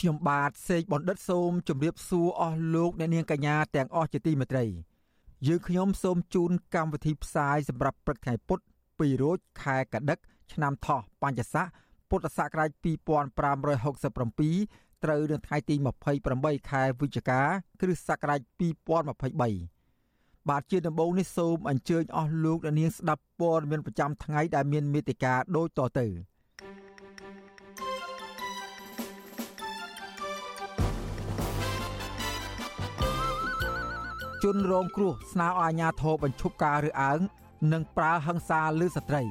ខ្ញុំបាទសេកបណ្ឌិតសូមជម្រាបសួរអស់លោកអ្នកនាងកញ្ញាទាំងអស់ជាទីមេត្រីយើងខ្ញុំសូមជូនកម្មវិធីផ្សាយសម្រាប់ព្រឹកថ្ងៃពុទ្ធពីរោចខែកដិក ឆ្នាំថោះបัญចស័កពុទ្ធសករាជ2567ត្រូវនៅថ្ងៃទី28ខែវិច្ឆិកាគ្រិស្តសករាជ2023បាទជាដំបូងនេះសូមអញ្ជើញអស់លោកអ្នកនាងស្ដាប់ព័ត៌មានប្រចាំថ្ងៃដែលមានមេតិការដូចតទៅ ជនរងគ្រោះស្នើឲ្យអាជ្ញាធរបញ្ឈប់ការរើសអើង និងប្រើហិង្សាលើស្ត្រី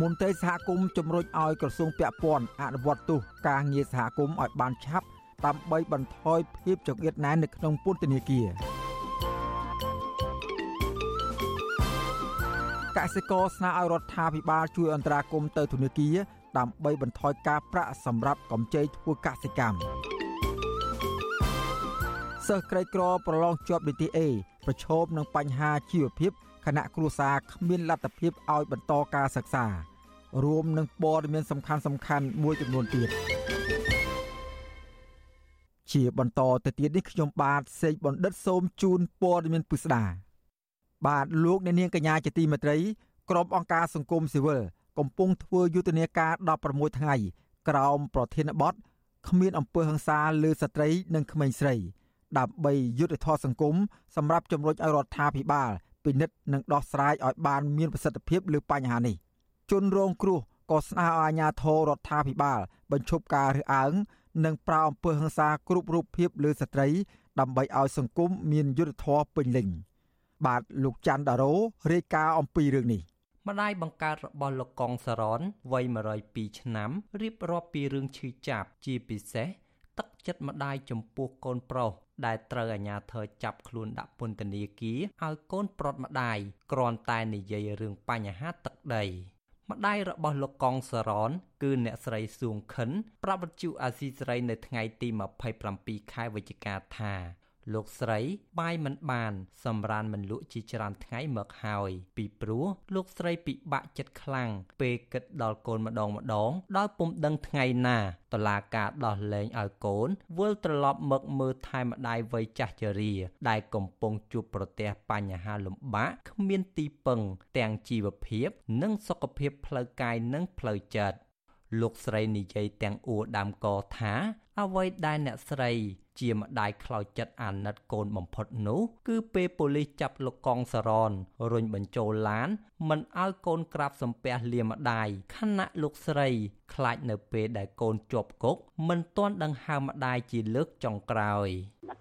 មន្ត្រីសហគមន៍ជំរុញឲ្យក្រសួងពាក់ព័ន្ធអនុវត្តទោសការងារសហគមន៍ឲ្យបានឆាប់ដើម្បីបន្ថយភាពចង្អៀតណែននៅក្នុងពន្ធនាគារកសិករស្នើឲ្យរដ្ឋាភិបាលជួយអន្តរាគមន៍ទៅធនាគារដើម្បីបន្ថយការប្រាក់សម្រាប់កម្ចីធ្វើកសិកម្ម សិស្សក្រីក្រប្រឡងជាប់នីតិ A ប្រឈមនឹងបញ្ហាជីវភាពគណៈគ្រួសារគ្មានលទ្ធភាពឲ្យបន្តការសិក្សា រួមនឹងព័ត៌មានសំខាន់សំខាន់មួយចំនួនទៀតជាបន្តទៅទៀតនេះខ្ញុំបាទសេកបណ្ឌិតសូមជូនព័ត៌មានពិស្ដាបាទលោកអ្នកនាងកញ្ញាជាទីមេត្រីក្រុមអង្គការសង្គមស៊ីវិលកំពុងធ្វើយុទ្ធនាការ16ថ្ងៃក្រោមប្រធានបទគ្មានអំពើហិង្សាលើស្ត្រីនិងក្មេងស្រី ដើម្បីយុទ្ធធរសង្គមសម្រាប់ជំរុញឲ្យរដ្ឋាភិបាលពិនិត្យនិងដោះស្រាយឲ្យបានមានប្រសិទ្ធភាពលើបញ្ហានេះជនរងគ្រោះក៏ស្នើឲ្យអាជ្ញាធររដ្ឋាភិបាល បញ្ឈប់ការរើសអើងនិងប្រើអំពើហិង្សាគ្រប់រូបភាពលើស្ត្រី ដើម្បីឲ្យសង្គមមានយុត្តិធម៌ពេញលេញបាទលោកច័ន្ទដារ៉ូរាយការណ៍អំពីរឿងនេះម្ដាយបង្កើតរបស់លោកកងសរនវ័យ102ឆ្នាំរៀបរាប់ពីរឿងឈឺចាប់ជាពិសេសទឹក ចិត្តម្ដាយចំពោះកូនប្រុសដែលត្រូវអាជ្ញាធរចាប់ខ្លួនដាក់ពន្ធនាគារឲ្យកូនប្រុតម្ដាយគ្រាន់តែនិយាយរឿងបញ្ហាទឹកដីម្ដាយរបស់លោកកងសរនគឺអ្នកស្រីសួងខិនប្រាប់វិទ្យុអាស៊ីសេរីនៅថ្ងៃទី27ខែវិច្ឆិកាថា លោកស្រីបាយមិនបាន សម្រានមិនលក់ជាច្រើនថ្ងៃមកហើយ ពីព្រោះលោកស្រីពិបាកចិត្តខ្លាំងពេលគិតដល់កូនម្ដងម្ដងដោយពុំដឹងថ្ងៃណាតឡាការដោះលែងឲ្យកូនវិលត្រឡប់មកមើលថែម្ដាយវ័យចាស់ជរា ដែលកំពុងជួបប្រទះបញ្ហាលំបាកគ្មានទីពឹង ទាំងជីវភាព និងសុខភាពផ្លូវកាយនិងផ្លូវចិត្តលោកស្រីនិយាយទាំងអួរដាំកថាអ្វីដែលអ្នកស្រី ជាម្ដាយខ្លោចចិត្តអាណិតកូនបំផុតនោះ គឺពេលប៉ូលីសចាប់លោកកងសរនរុញបញ្ចូលឡាន មិនឲ្យកូនក្រាបសំពះលាម្ដាយខណៈលោកស្រីខ្លាចនៅពេលដែលកូនជាប់គុកមិនទាន់ដង្ហើមម្ដាយជាលើកចុងក្រោយ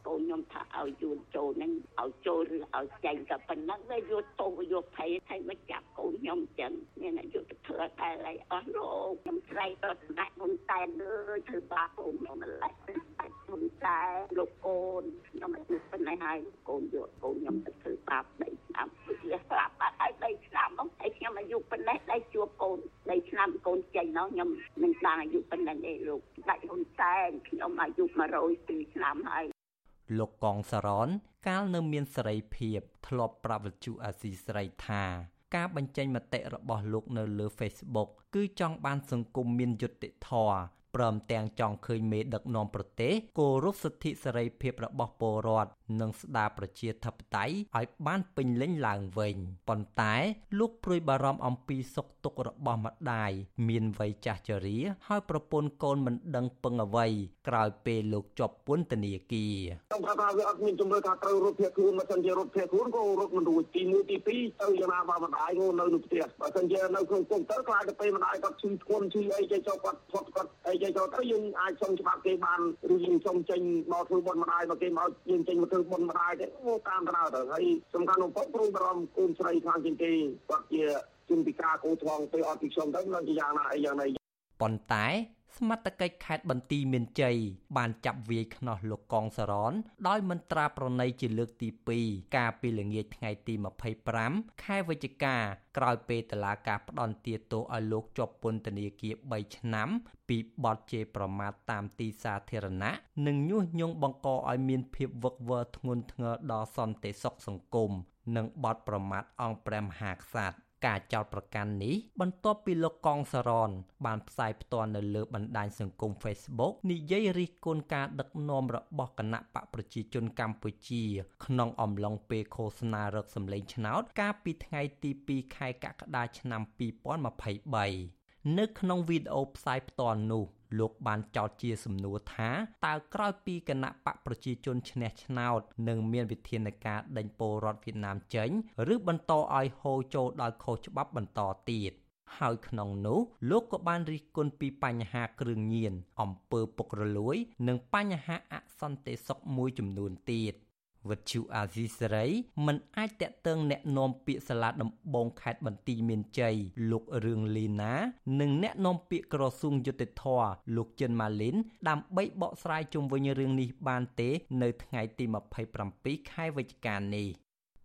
កូនខ្ញុំថាឲ្យយួនចូលហ្នឹងឲ្យចូលឬឲ្យចេញតែប៉ុណ្ណឹងវាយកទោសយកភ័យហើយមកចាប់កូនខ្ញុំចឹងមានអាយុទៅធ្វើតែអីអស់លោកខ្ញុំស្រែកទៅស្ដេចហ៊ុនសែនអើយធ្វើបាបកូនខ្ញុំម្ល៉េះ ហ៊ុនសែនលោកកូនខ្ញុំអាយុប៉ុណ្ណេះហើយកូនយកកូនខ្ញុំទៅធ្វើបាបដីឆ្នាំវាស្លាប់បាត់ហើយដីឆ្នាំហ្នឹងហើយខ្ញុំអាយុប៉ុណ្ណេះដីជួបកូនដីឆ្នាំកូនចេញនោះខ្ញុំនឹងបានអាយុប៉ុណ្ណេះទេលោកដាច់ហ៊ុនសែនខ្ញុំអាយុ102ឆ្នាំហើយលោកកងសរន កាលនៅមានសេរីភាព ធ្លាប់ប្រាប់វិទ្យុអាស៊ីសេរីថាការបញ្ចេញមតិរបស់លោកនៅលើ Facebook គឺចង់បានសង្គមមានយុត្តិធម៌ ព្រមទាំងចង់ឃើញមេដឹកនាំប្រទេសគោរពសិទ្ធិសេរីភាពរបស់ពលរដ្ឋ និងស្ដារប្រជាធិបតេយ្យឲ្យបានពេញលេញឡើងវិញប៉ុន្តែលោកព្រួយបារម្ភអំពីសុខទុក្ខរបស់ម្ដាយមានវ័យចាស់ជរា ហើយប្រពន្ធកូនមិនដឹងពឹងអ្វីក្រោយពេលលោកជាប់ពន្ធនាគារខ្ញុំថាវាអត់មានជំរឿថាត្រូវរត់ភៀសខ្លួនមកសិនជារត់ភៀសខ្លួនក៏រត់មិនរួចទី1ទី2ទៅយ៉ាងណាបើម្ដាយងនៅនៅផ្ទះបើសិនជានៅក្នុងគុកទៅខ្លាចទៅពេលម្ដាយគាត់ឈឺធ្ងន់ឈឺអីចេះចុះគាត់ផុតគាត់អីចេះចុះទៅយើងអាចសុំច្បាប់គេបានឬយើងសុំចេញមកធ្វើបុណ្យម្ដាយមកគេមកយើងចេញមកធ្វើបុណ្យម្ដាយទេអូតាមទៅទៅហើយសំខាន់បំផុតព្រួយបារម្ភកូនស្រីខ្លាំងជាងគេគាត់ជាជនពិការគូថ្ងទៅអត់ពីខ្ញុំទៅនឹងជាយ៉ាងណាអីយ៉ាងណាប៉ុន្តែ សមត្ថកិច្ចខេត្តបន្ទាយមានជ័យបានចាប់វាយខ្នោះលោកកងសរនដោយមិនត្រាប្រណីជាលើកទី2កាលពីល្ងាចថ្ងៃទី25ខែវិច្ឆិកាក្រោយពេលតឡាការផ្ដន់ទាទោសឲ្យលោកជាប់ពន្ធនាគារ3ឆ្នាំ ពីបទជេរប្រមាថតាមទីសាធារណៈនិងញុះញង់បង្កឲ្យមានភាពវឹកវរធ្ងន់ធ្ងរដល់សន្តិសុខសង្គមនិងបទប្រមាថអង្គព្រះមហាក្សត្រ ការចោទប្រកាន់នេះបន្ទាប់ពីលោកកងសរន បានផ្សាយផ្ទាល់នៅលើបណ្ដាញសង្គម Facebook និយាយរិះគន់ការដឹកនាំរបស់គណៈបកប្រជាជនកម្ពុជា ក្នុងអំឡុងពេលឃោសនារកសម្លេងឆ្នោត កាលពីថ្ងៃទី2ខែកក្កដាឆ្នាំ2023នៅក្នុងវីដេអូផ្សាយផ្ទាល់នោះ លោកបានចោទជាសំណួរថាតើក្រោយពីគណៈបកប្រជាជនឈ្នះឆ្នោតនឹងមានវិធានការដេញពលរដ្ឋវៀតណាមចេញឬបន្តឲ្យហូរចូលដោយខុសច្បាប់បន្តទៀតហើយក្នុងនោះលោកក៏បានរិះគន់ពីបញ្ហាគ្រឿងញៀនអំពើពុករលួយ និងបញ្ហាអសន្តិសុខមួយចំនួនទៀត។ វិទ្យុអាស៊ីសេរីមិនអាចតាក់ទងแนะនាំពាក្យសាលាដំបងខេត្តបន្ទាយមានជ័យលោករឿងលីណានិងแนะនាំពាក្យក្រសួងយុតិធធលោកចិនម៉ាលីនដើម្បីបកស្រាយជុំវិញរឿងនេះបានទេ នៅថ្ងៃទី27ខែវិច្ឆិកានេះ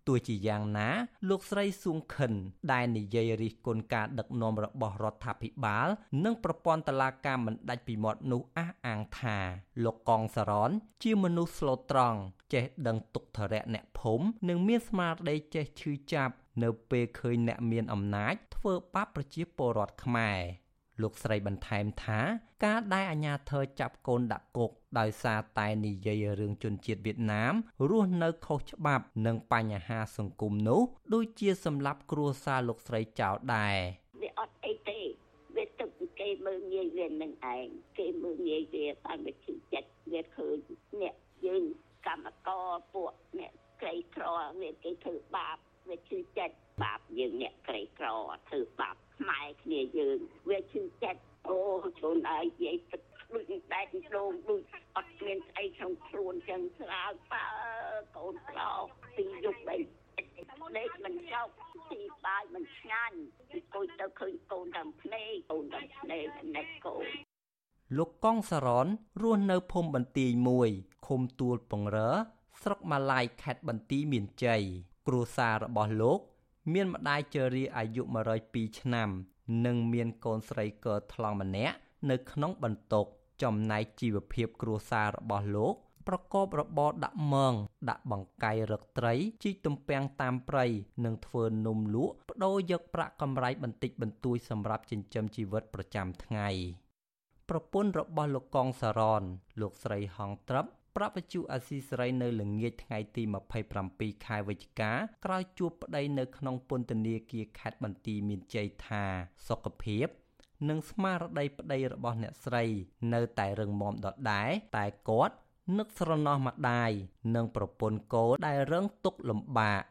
ទោះជាយ៉ាងណា លោកស្រីសួងខិន ដែលនិយាយរិះគន់ការដឹកនាំរបស់រដ្ឋាភិបាល និងប្រព័ន្ធតុលាការមិនដាច់ពីមាត់នោះអះអាងថា លោកកងសរន ជាមនុស្សស្លូតត្រង់ចេះដឹងទុកធរៈអ្នកភូមិនិងមានស្មារតីចេះឈឺចាប់នៅពេលឃើញអ្នកមានអំណាចធ្វើបាបប្រជាពលរដ្ឋខ្មែរលោកស្រីបន្ថែមថា ការដែលអាញាធរចាប់កូនដាក់គុកដោយសារតែនិយាយរឿងជនជាតិវៀតណាមរស់នៅខុសច្បាប់និងបញ្ហាសង្គមនោះដូចជាសម្លាប់គ្រួសារលោកស្រីចោលដែរវាអត់អីទេវាទឹកគេមើងងាយវានឹងឯងគេមើងងាយវាតាមវាឈឺចិត្តវាឃើញអ្នកយើងកម្មករពួកអ្នកក្រីក្រវាគេធ្វើបាបវាឈឺចិត្តបាបយើងអ្នកក្រីក្រធ្វើបាបខ្មែរគ្នាយើងវាឈឺចិត្ត អូខ្លួនឯងនិយាយទឹកដូចដែកជ្រោមដូចអត់មានស្អីក្នុងខ្លួនចឹងស្រាលបើកូនប្រុសពីយុគបីលេខមិនចោកទីបាយមិនឆ្ងាញ់គួយទៅឃើញកូនតាមភ្នែកកូនតាមភ្នែកណែកកូនលោកកងសរនរស់នៅភូមិបន្ទាយមួយឃុំទួលពងរើ ស្រុកម៉ាឡៃខេត្តបន្ទាយមានជ័យគ្រួសាររបស់លោក មានម្ដាយជរាអាយុ102ឆ្នាំ និងមានកូនស្រីកើថ្លង់ម្នាក់នៅក្នុងបន្ទុកចំណែកជីវភាពគ្រួសាររបស់លោក ប្រកបរបរដាក់មងដាក់បង្កាយរកត្រីជីកទំពាំងតាមព្រៃនិងធ្វើនំលក់បដូរយកប្រាក់កម្រៃបន្តិចបន្តួចសម្រាប់ចិញ្ចឹមជីវិតប្រចាំថ្ងៃប្រពន្ធរបស់លោកកងសរនលោកស្រីហងត្រឹប ប្រាប់វិទ្យុអាស៊ីសេរីនៅល្ងាចថ្ងៃទី27ខែវិច្ឆិកាក្រោយជួបប្តីនៅក្នុងពន្ធនាគារខេត្តបន្ទាយមានជ័យថាសុខភាពនិងស្មារតីប្តីរបស់អ្នកស្រី នៅតែរឹងមាំដដែលតែគាត់នឹកស្រណោះម្ដាយនិងប្រពន្ធកូនដែលរងទុក្ខលំបាក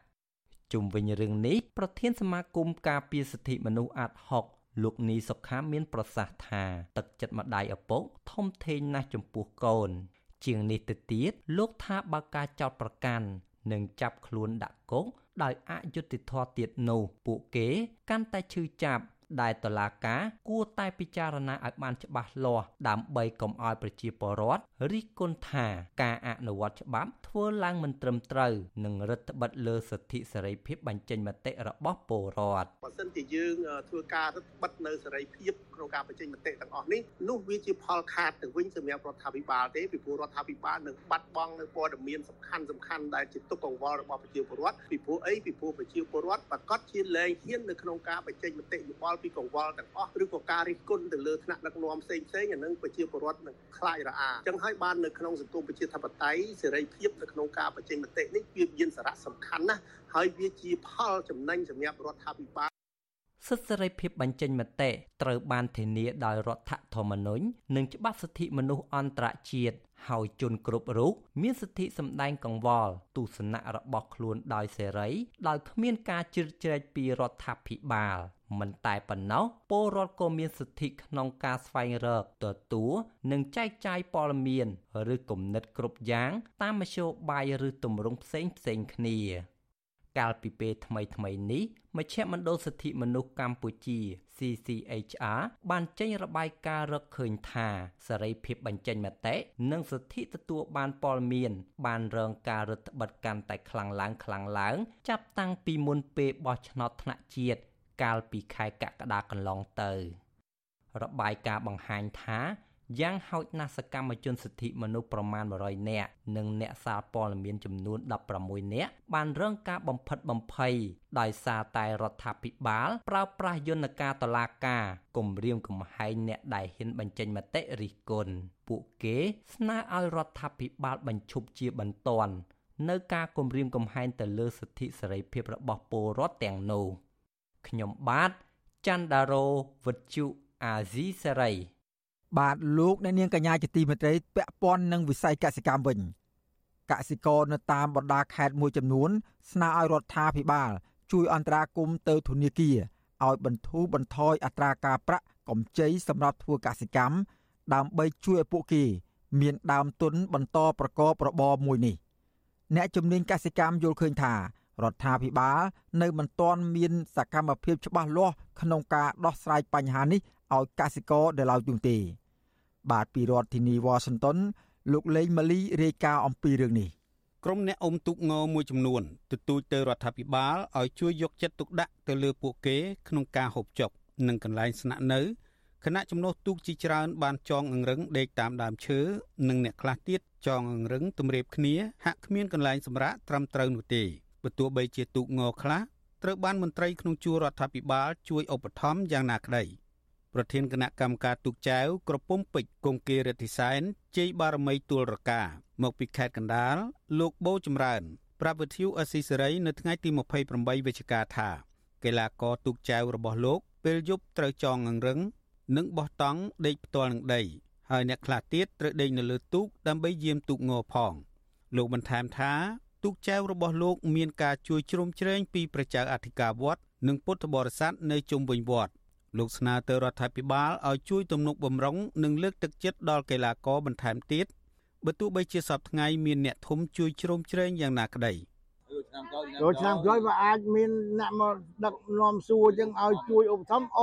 ជុំវិញរឿងនេះប្រធានសមាគមការពារសិទ្ធិមនុស្សអាត់ហុកលោកនីសុខាមានប្រសាសន៍ថាទឹកចិត្តម្ដាយឪពុកធំធេងណាស់ចំពោះកូន ជាងនេះទៅទៀតលោកថាបើការចោតប្រកាន់និងចាប់ខ្លួនដាក់គុកដោយអយុត្តិធម៌ទៀតនោះពួកគេកាន់តែឈឺចាប់ដែលតឡាកាគួរតែពិចារណាឲ្យបានច្បាស់លាស់ដើម្បីកុំឲ្យប្រជាពលរដ្ឋរិះគន់ថាការអនុវត្តច្បាប់ ធ្វើឡើងមិនត្រឹមត្រូវនិងរដ្ឋបិទលើសិទ្ធិសេរីភាពបញ្ចេញមតិរបស់ពលរដ្ឋបើសិនជាយើងធ្វើការរដ្ឋបិទនៅសេរីភាពក្នុងការបញ្ចេញមតិទាំងអស់នេះនោះវាជាផលខាតទៅវិញសម្រាប់រដ្ឋាភិបាលទេពីព្រោះរដ្ឋាភិបាលនឹងបាត់បង់នៅព័ត៌មានសំខាន់សំខាន់ដែលជាទុកកង្វល់របស់ប្រជាពលរដ្ឋពីព្រោះអីពីព្រោះប្រជាពលរដ្ឋប្រកាសជាលែងហ៊ាននៅក្នុងការបញ្ចេញមតិយោបល់ពីកង្វល់ទាំងអស់ឬក៏ការរិះគន់ទៅលើថ្នាក់ដឹកនាំផ្សេងផ្សេងអានឹងប្រជាពលរដ្ឋនឹងខ្លាចរអាអញ្ចឹងហើយបាននៅក្នុងសង្គមប្រជាធិបតេយ្យសេរីភាពនៅក្នុងការបញ្ចេញមតិនេះវាមានសារៈសំខាន់ណាស់ហើយវាជាផលចំណេញសម្រាប់រដ្ឋាភិបាលសិទ្ធិសេរីភាពបញ្ចេញមតិត្រូវបានធានាដោយរដ្ឋធម្មនុញ្ញនិងច្បាប់សិទ្ធិមនុស្សអន្តរជាតិ ហើយជនគ្រប់រូបមានសិទ្ធិសម្ដែងកង្វល់ទស្សនៈរបស់ខ្លួនដោយសេរីដោយគ្មានការជ្រៀតជ្រែកពីរដ្ឋាភិបាលមិនតែប៉ុណ្ណោះពលរដ្ឋក៏មានសិទ្ធិក្នុងការស្វែងរកទទួលនិងចែកចាយព័ត៌មាន ឬគំនិតគ្រប់យ៉ាង តាមមធ្យោបាយឬទម្រង់ផ្សេងផ្សេងគ្នា កាលពីពេលថ្មីថ្មីនេះមជ្ឈមណ្ឌលសិទ្ធិមនុស្សកម្ពុជា CCHR បានចេញរបាយការណ៍រកឃើញថាសេរីភាពបញ្ចេញមតិនិងសិទ្ធិទទួលបានព័ត៌មាន បានរងការរឹតបន្តឹងកាន់តែខ្លាំងឡើងខ្លាំងឡើង ចាប់តាំងពីមុនពេលបោះឆ្នោតថ្នាក់ជាតិកាលពីខែកក្កដាកន្លងទៅរបាយការណ៍បង្ហាញថា យ៉ាងហោចណាស់សកម្មជនសិទ្ធិមនុស្សប្រមាណ100នាក់និងអ្នកសារព័ត៌មានចំនួន16នាក់បានរងការបំផិតបំភ័យដោយសារតែរដ្ឋាភិបាលប្រើប្រាស់យន្តការតុលាការគំរាមកំហែងអ្នកដែលហ៊ានបញ្ចេញមតិរិះគន់ពួកគេស្នើឲ្យរដ្ឋាភិបាលបញ្ឈប់ជាបន្ទាន់នៅការគំរាមកំហែងទៅលើសិទ្ធិសេរីភាពរបស់ពលរដ្ឋទាំងនោះខ្ញុំបាទច័ន្ទដារោវុទ្ធុអាស៊ីសេរី បាទលោកអ្នកនាងកញ្ញាជាទីមេត្រីពាក់ព័ន្ធនឹងវិស័យកសិកម្មវិញកសិករនៅតាមបណ្ដាខេត្តមួយចំនួន ស្នើឲ្យរដ្ឋាភិបាល ជួយអន្តរាគមន៍ទៅធនាគារឲ្យបន្ធូរបន្ថយអត្រាការប្រាក់កម្ចីសម្រាប់ធ្វើកសិកម្មដើម្បីជួយឲ្យពួកគេ មានដើមទុនបន្តប្រកបរបរមួយនេះអ្នកជំនាញកសិកម្មយល់ឃើញថារដ្ឋាភិបាលនៅមិនទាន់មានសកម្មភាពច្បាស់លាស់ក្នុងការដោះស្រាយបញ្ហានេះឲ្យកសិករដែលឡើយនោះទេ បាទពីរដ្ឋធានីវ៉ាស៊ីនតោនលោកលេងម៉ាលីរាយការណ៍អំពីរឿងនេះក្រុមអ្នកអុំទូកងមួយចំនួនទទូចទៅរដ្ឋាភិបាលឲ្យជួយយកចិត្តទុកដាក់ទៅលើពួកគេក្នុងការហូបចុកនិងកន្លែងស្នាក់នៅគណៈចំណុះទូកជាច្រើនបានចងអង្រឹងដេកតាមដើមឈើនិងអ្នកខ្លះទៀតចងអង្រឹងទម្រាបគ្នាហាក់គ្មានកន្លែងសម្រាកត្រឹមត្រូវនោះទេបើទោះបីជាទូកងខ្លះត្រូវបានមន្ត្រីក្នុងជួររដ្ឋាភិបាលជួយឧបត្ថម្ភយ៉ាងណាក្តី ប្រធានគណៈកម្មការទូកចែវក្រពុំពេជ្រគង្គីរិទ្ធិសែនជ័យបារមីទួលរកាមកពីខេត្តកណ្ដាលលោកបូចម្រើនប្រាប់វិទ្យុអស៊ីសេរីនៅថ្ងៃទី28វិច្ឆិកាថាកីឡាករទូកចែវរបស់លោកពេលយប់ត្រូវចងអង្រឹងនិងបោះតង់ដេកផ្ទាល់នឹងដីហើយអ្នកខ្លះទៀតត្រូវដេកនៅលើទូកដើម្បីយាមទូកងផងលោកបន្ថែមថាទូកចែវរបស់លោក មានការជួយជ្រោមជ្រែងពីប្រជាអធិការវត្តនិងពុទ្ធបរិស័ទនៅជុំវិញវត្ត លោកស្នើទៅរដ្ឋាភិបាលឲ្យជួយទំនុកបំរុងនិងលើកទឹកចិត្តដល់កីឡាករបន្ថែមទៀតបើទោះបីជាសពថ្ងៃមានអ្នកធំជួយជ្រោមជ្រែងយ៉ាងណាក្តីចូលឆ្នាំក្រោយវាអាចមានអ្នកមកដឹកនាំសួរចឹងឲ្យជួយឧបត្ថម្ភអ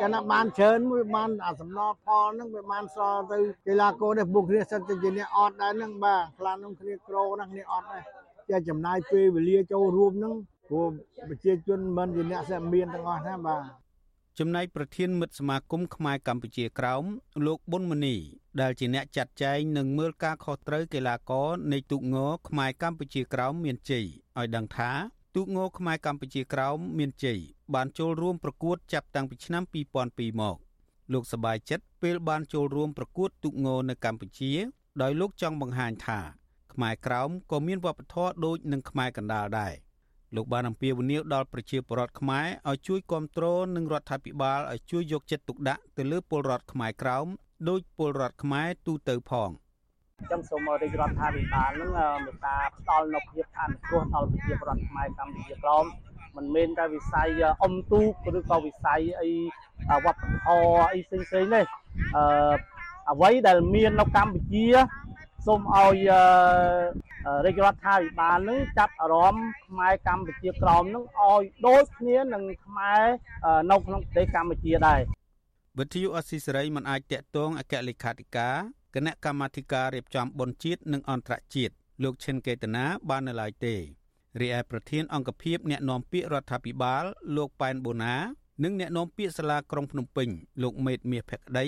ចាណាបានច្រើនមួយបានអាសំណផលហ្នឹងវាបានសល់ទៅកីឡាករនេះពួកគ្នាសិតទៅជាអ្នកអត់ដែរហ្នឹងបាទខ្លាំងនឹងគ្នាក្រណាគ្នាអត់ដែរតែចំណាយពេលវេលាចូលរួមហ្នឹងព្រោះប្រជាជនមិនជាអ្នក sẽ មានទាំងអស់ណាបាទ ចំណែកប្រធានមិត្តសមាគមខ្មែរកម្ពុជាក្រោមលោកប៊ុនមនីដែលជាអ្នកចាត់ចែងនិងមើលការខុសត្រូវកីឡាករនៃទូកងខ្មែរកម្ពុជាក្រោមមានជ័យឲ្យដឹងថាទូកងខ្មែរកម្ពុជាក្រោមមានជ័យបានចូលរួមប្រកួតចាប់តាំងពីឆ្នាំ2002មកលោកសប្បាយចិត្តពេលបានចូលរួមប្រកួតទូកងនៅកម្ពុជា ដោយលោកចង់បង្ហាញថាខ្មែរក្រោមក៏មានវប្បធម៌ដូចនឹងខ្មែរកណ្ដាលដែរ លោកបានអំពាវនាវដល់ប្រជាពលរដ្ឋខ្មែរឲ្យជួយគ្រប់គ្រងនិងរដ្ឋាភិបាលឲ្យជួយយកចិត្តទុកដាក់ទៅលើពលរដ្ឋខ្មែរក្រោមដោយពលរដ្ឋខ្មែរទូទៅផងអញ្ចឹងសូមរាជរដ្ឋាភិបាលនឹងមេត្តាផ្ដល់នូវភាពអនុគ្រោះដល់ប្រជាពលរដ្ឋខ្មែរកម្ពុជាក្រោមមិនមែនតែវិស័យអុំទូកឬក៏វិស័យអីវប្បធម៌អីផ្សេងផ្សេងនេះអឺអ្វីដែលមាននៅកម្ពុជាសូមឲ្យ រាជរដ្ឋាភិបាលនឹងចាប់អារម្មណ៍ខ្មែរកម្ពុជាក្រោមនឹងឲ្យដូចគ្នានឹងខ្មែរនៅក្នុងប្រទេសកម្ពុជាដែរវិទ្យុអស៊ីសេរីមិនអាចតាក់ទងអគ្គលេខាធិការគណៈកម្មាធិការរៀបចំបុណ្យជាតិនិងអន្តរជាតិលោកឈិនកេតនាបាននៅឡើយទេរីឯប្រធានអង្គភិបអ្នកនាំពាក្យរដ្ឋាភិបាល លោកប៉ែនបូណានិងអ្នកនាំពាក្យសាលាក្រុងភ្នំពេញលោកមេតមាសភក្តី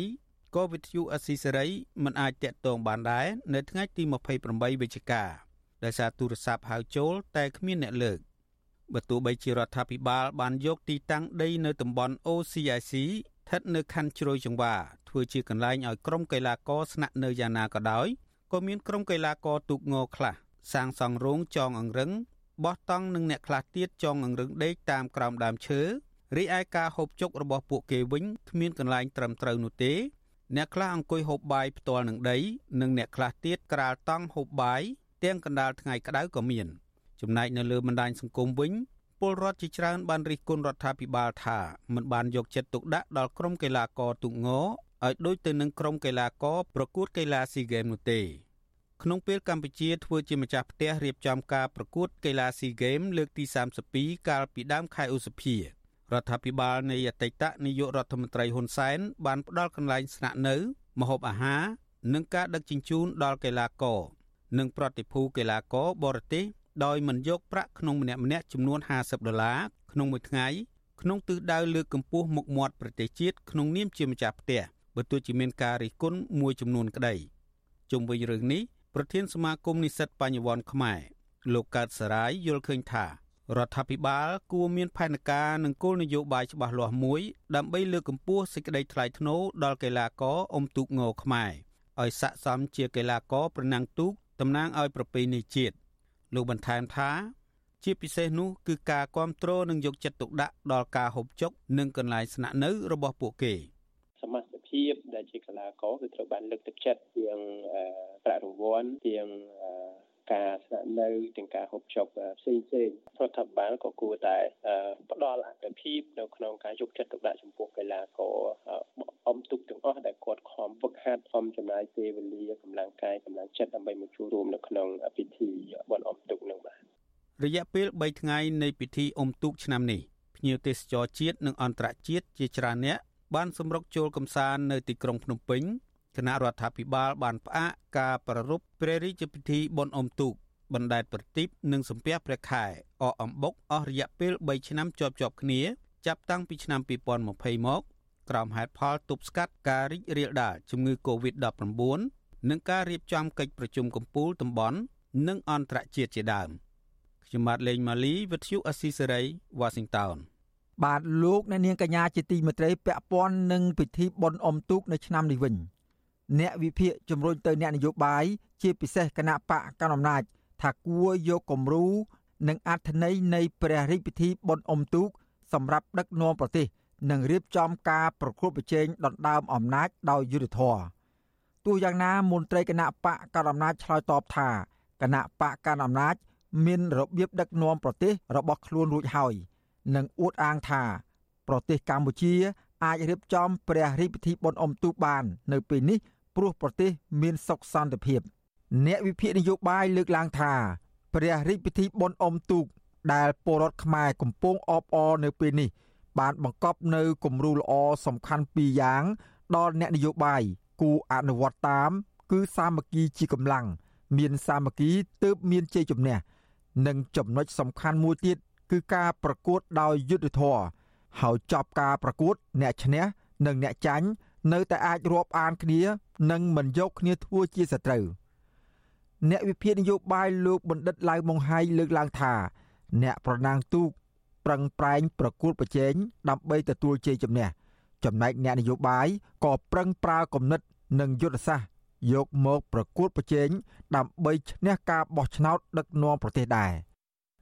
ក៏វិទ្យុអស៊ីសេរីមិនអាចតាក់ទងបានដែរនៅថ្ងៃទី28វិច្ឆិកា ដោយសារទូរស័ព្ទហៅចូលតែគ្មានអ្នកលើកបើទោះបីជារដ្ឋាភិបាលបានយកទីតាំងដីនៅតំបន់ OCIC ស្ថិតនៅខណ្ឌជ្រោយចង្វាធ្វើជាកន្លែងឲ្យក្រុមកីឡាករស្នាក់នៅយ៉ាងណាក៏ដោយក៏មានក្រុមកីឡាករទូកងខ្លះសាងសង់រោងចងអង្រឹងបោះតង់និងអ្នកខ្លះទៀតចងអង្រឹងដេកតាមក្រោមដើមឈើរីឯការហូបចុករបស់ពួកគេវិញគ្មានកន្លែងត្រឹមត្រូវនោះទេ អ្នកខ្លះអង្គុយហូបបាយផ្ទាល់នឹងដី និងអ្នកខ្លះទៀតក្រាលតង់ហូបបាយ ទាំងកណ្ដាលថ្ងៃក្តៅក៏មាន ចំណែកនៅលើបណ្ដាញសង្គមវិញពលរដ្ឋជាច្រើនបានរិះគន់រដ្ឋាភិបាលថាមិនបានយកចិត្តទុកដាក់ដល់ក្រុមកីឡាករទូកងឲ្យដូចទៅនឹងក្រុមកីឡាករប្រកួតកីឡាស៊ីហ្គេមនោះទេក្នុងពេលកម្ពុជាធ្វើជាម្ចាស់ផ្ទះរៀបចំការប្រកួតកីឡាស៊ីហ្គេមលើកទី32កាលពីដើមខែឧសភារដ្ឋាភិបាលនៃអតីតនាយករដ្ឋមន្ត្រីហ៊ុនសែនបានផ្ដល់កន្លែងស្នាក់នៅម្ហូបអាហារនិងការដឹកជញ្ជូនដល់កីឡាករ និងប្រតិភូកីឡាករបរទេសដោយមិនយកប្រាក់ក្នុងម្នាក់ម្នាក់ចំនួន50ដុល្លារក្នុងមួយថ្ងៃក្នុងទិសដៅលើកកម្ពស់មុខមាត់ប្រទេសជាតិក្នុងនាមជាម្ចាស់ផ្ទះបើទោះជាមានការរិះគន់មួយចំនួនក្តីជុំវិញរឿងនេះប្រធានសមាគមនិស្សិតបញ្ញវន្តខ្មែរលោកកើតសរាយយល់ឃើញថារដ្ឋាភិបាលគួរមានផែនការនិងគោលនយោបាយច្បាស់លាស់មួយដើម្បីលើកកម្ពស់សេចក្តីថ្លៃថ្នូរដល់កីឡាករអុំទូកងខ្មែរឲ្យស័ក្តិសមជាកីឡាករប្រណាំងទូក តំណាងឲ្យប្រពៃណីជាតិលោកបន្ថែមថាជាពិសេសនោះគឺការគ្រប់គ្រងនិងយកចិត្តទុកដាក់ដល់ការហូបចុក និងកន្លែងស្នាក់នៅរបស់ពួកគេសមាជិកភាពដែលជាកីឡាករគឺត្រូវបានលើកទឹកចិត្តជាងប្រាក់រង្វាន់ជាង ការស្នាក់នៅទាំងការហូបចុកផ្សេងផ្សេងរដ្ឋាភិបាលក៏គួរតែផ្ដល់អត្ថភាពនៅក្នុងការយកចិត្តទុកដាក់ចំពោះកីឡាករអមទុកទាំងអស់ដែលគាត់ខំហ្វឹកហាត់ខំចំណាយពេលវេលាកម្លាំងកាយកម្លាំងចិត្តដើម្បីមកចូលរួមនៅក្នុងពិធីបុណ្យអមទុកនឹងបាទរយៈពេល3ថ្ងៃនៃពិធីអុំទូកឆ្នាំនេះភ្ញៀវទេសចរជាតិនិងអន្តរជាតិជាច្រើនអ្នកបានសម្រុកចូលកំសាន្តនៅទីក្រុងភ្នំពេញ គណៈរដ្ឋាភិបាលបានផ្អាកការប្រារព្ធព្រះរាជពិធីបុណ្យអុំទូកបណ្ដែតប្រទីបនិងសំពះព្រះខែអកអំបុកអស់រយៈពេល3ឆ្នាំជាប់ជាប់គ្នាចាប់តាំងពីឆ្នាំ2020មកក្រោមហេតុផលទប់ស្កាត់ការរីករាលដាលជំងឺ Covid-19 និងការរៀបចំកិច្ចប្រជុំកំពូលតំបន់និងអន្តរជាតិជាដើមខ្ញុំបាទលេងម៉ាលីវិទ្យុអស៊ីសេរី Washington បាទលោកអ្នកនាងកញ្ញាជាទីមេត្រីពាក់ព័ន្ធនឹងពិធីបុណ្យអុំទូកនៅឆ្នាំនេះវិញ អ្នកវិភាគជំរុញទៅអ្នកនយោបាយជាពិសេសគណៈបកកណ្ដាលអំណាចថាគួរយកគំរូនិងអត្ថន័យនៃព្រះរាជពិធីបុណ្យអុំទូកសម្រាប់ដឹកនាំប្រទេសនិងរៀបចំការប្រគល់ប្រជែងដណ្ដើមអំណាចដោយយុត្តិធម៌ទោះយ៉ាងណាមន្ត្រីគណៈបកកណ្ដាលអំណាចឆ្លើយតបថាគណៈបកកណ្ដាលអំណាចមានរបៀបដឹកនាំប្រទេសរបស់ខ្លួនរួចហើយនិងអួតអាងថា ប្រទេសកម្ពុជា អាចរៀបចំព្រះរាជពិធីបុណ្យអុំទូកបាន នៅពេលនេះ ព្រោះប្រទេសមានសុខសន្តិភាព អ្នកវិភាគនយោបាយលើកឡើងថាព្រះរាជពិធីបុណ្យអុំទូក ដែលពលរដ្ឋខ្មែរកំពុងអបអរនៅពេលនេះ បានបង្កប់នៅគំរូល្អសំខាន់ពីរយ៉ាង ដល់អ្នកនយោបាយគូអនុវត្តតាម គឺសាមគ្គីជាកម្លាំងមានសាមគ្គីទើបមានជ័យជំនះនិងចំណុចសំខាន់មួយទៀតគឺការប្រកួតដោយយុទ្ធធរហើយចប់ការប្រកួត អ្នកឈ្នះនិងអ្នកចាញ់ នៅតែអាចរាប់អានគ្នានិងមិនយកគ្នាធ្វើជាសត្រូវអ្នកវិភាគនយោបាយលោកបណ្ឌិតឡៅម៉ុងហៃលើកឡើងថា អ្នកប្រណាំងទូកប្រឹងប្រែងប្រកួតប្រជែងដើម្បីទទួលជ័យជំនះចំណែកអ្នកនយោបាយក៏ប្រឹងប្រើគំនិតនិងយុទ្ធសាស្ត្រយកមកប្រកួតប្រជែងដើម្បីឈ្នះការបោះឆ្នោតដឹកនាំប្រទេសដែរ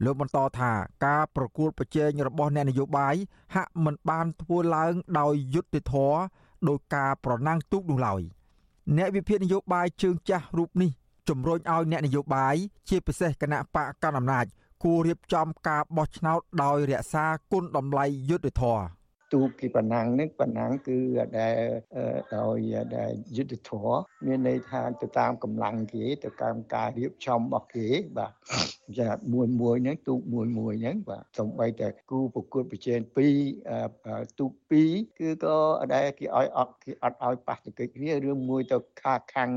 លោកបន្តថាការប្រកួតប្រជែងរបស់អ្នកនយោបាយហាក់មិនបានធ្វើឡើងដោយយុត្តិធម៌ ដោយការប្រណាំងទូកនោះឡើយអ្នកវិភាគនយោបាយជើងចាស់រូបនេះជំរុញឲ្យអ្នកនយោបាយជាពិសេសគណៈបកកណ្ដាលអំណាចគួររៀបចំការបោះឆ្នោតដោយរក្សាគុណតម្លៃយុត្តិធម៌ ទូកគេប៉ុណ្ណឹងនេះប៉ុណ្ណឹងគឺដែលដោយដែលយុទ្ធធរមានន័យថាទៅតាមកម្លាំងគេទៅតាមការរៀបចំរបស់គេបាទចាមួយមួយហ្នឹងទូកមួយមួយហ្នឹងបាទសំបីតែគូប្រកួតប្រជែង2ទូក2គឺក៏ដែលគេឲ្យអត់គេអត់ឲ្យប៉ះទង្គិចគ្នារឿងមួយទៅខាខាំង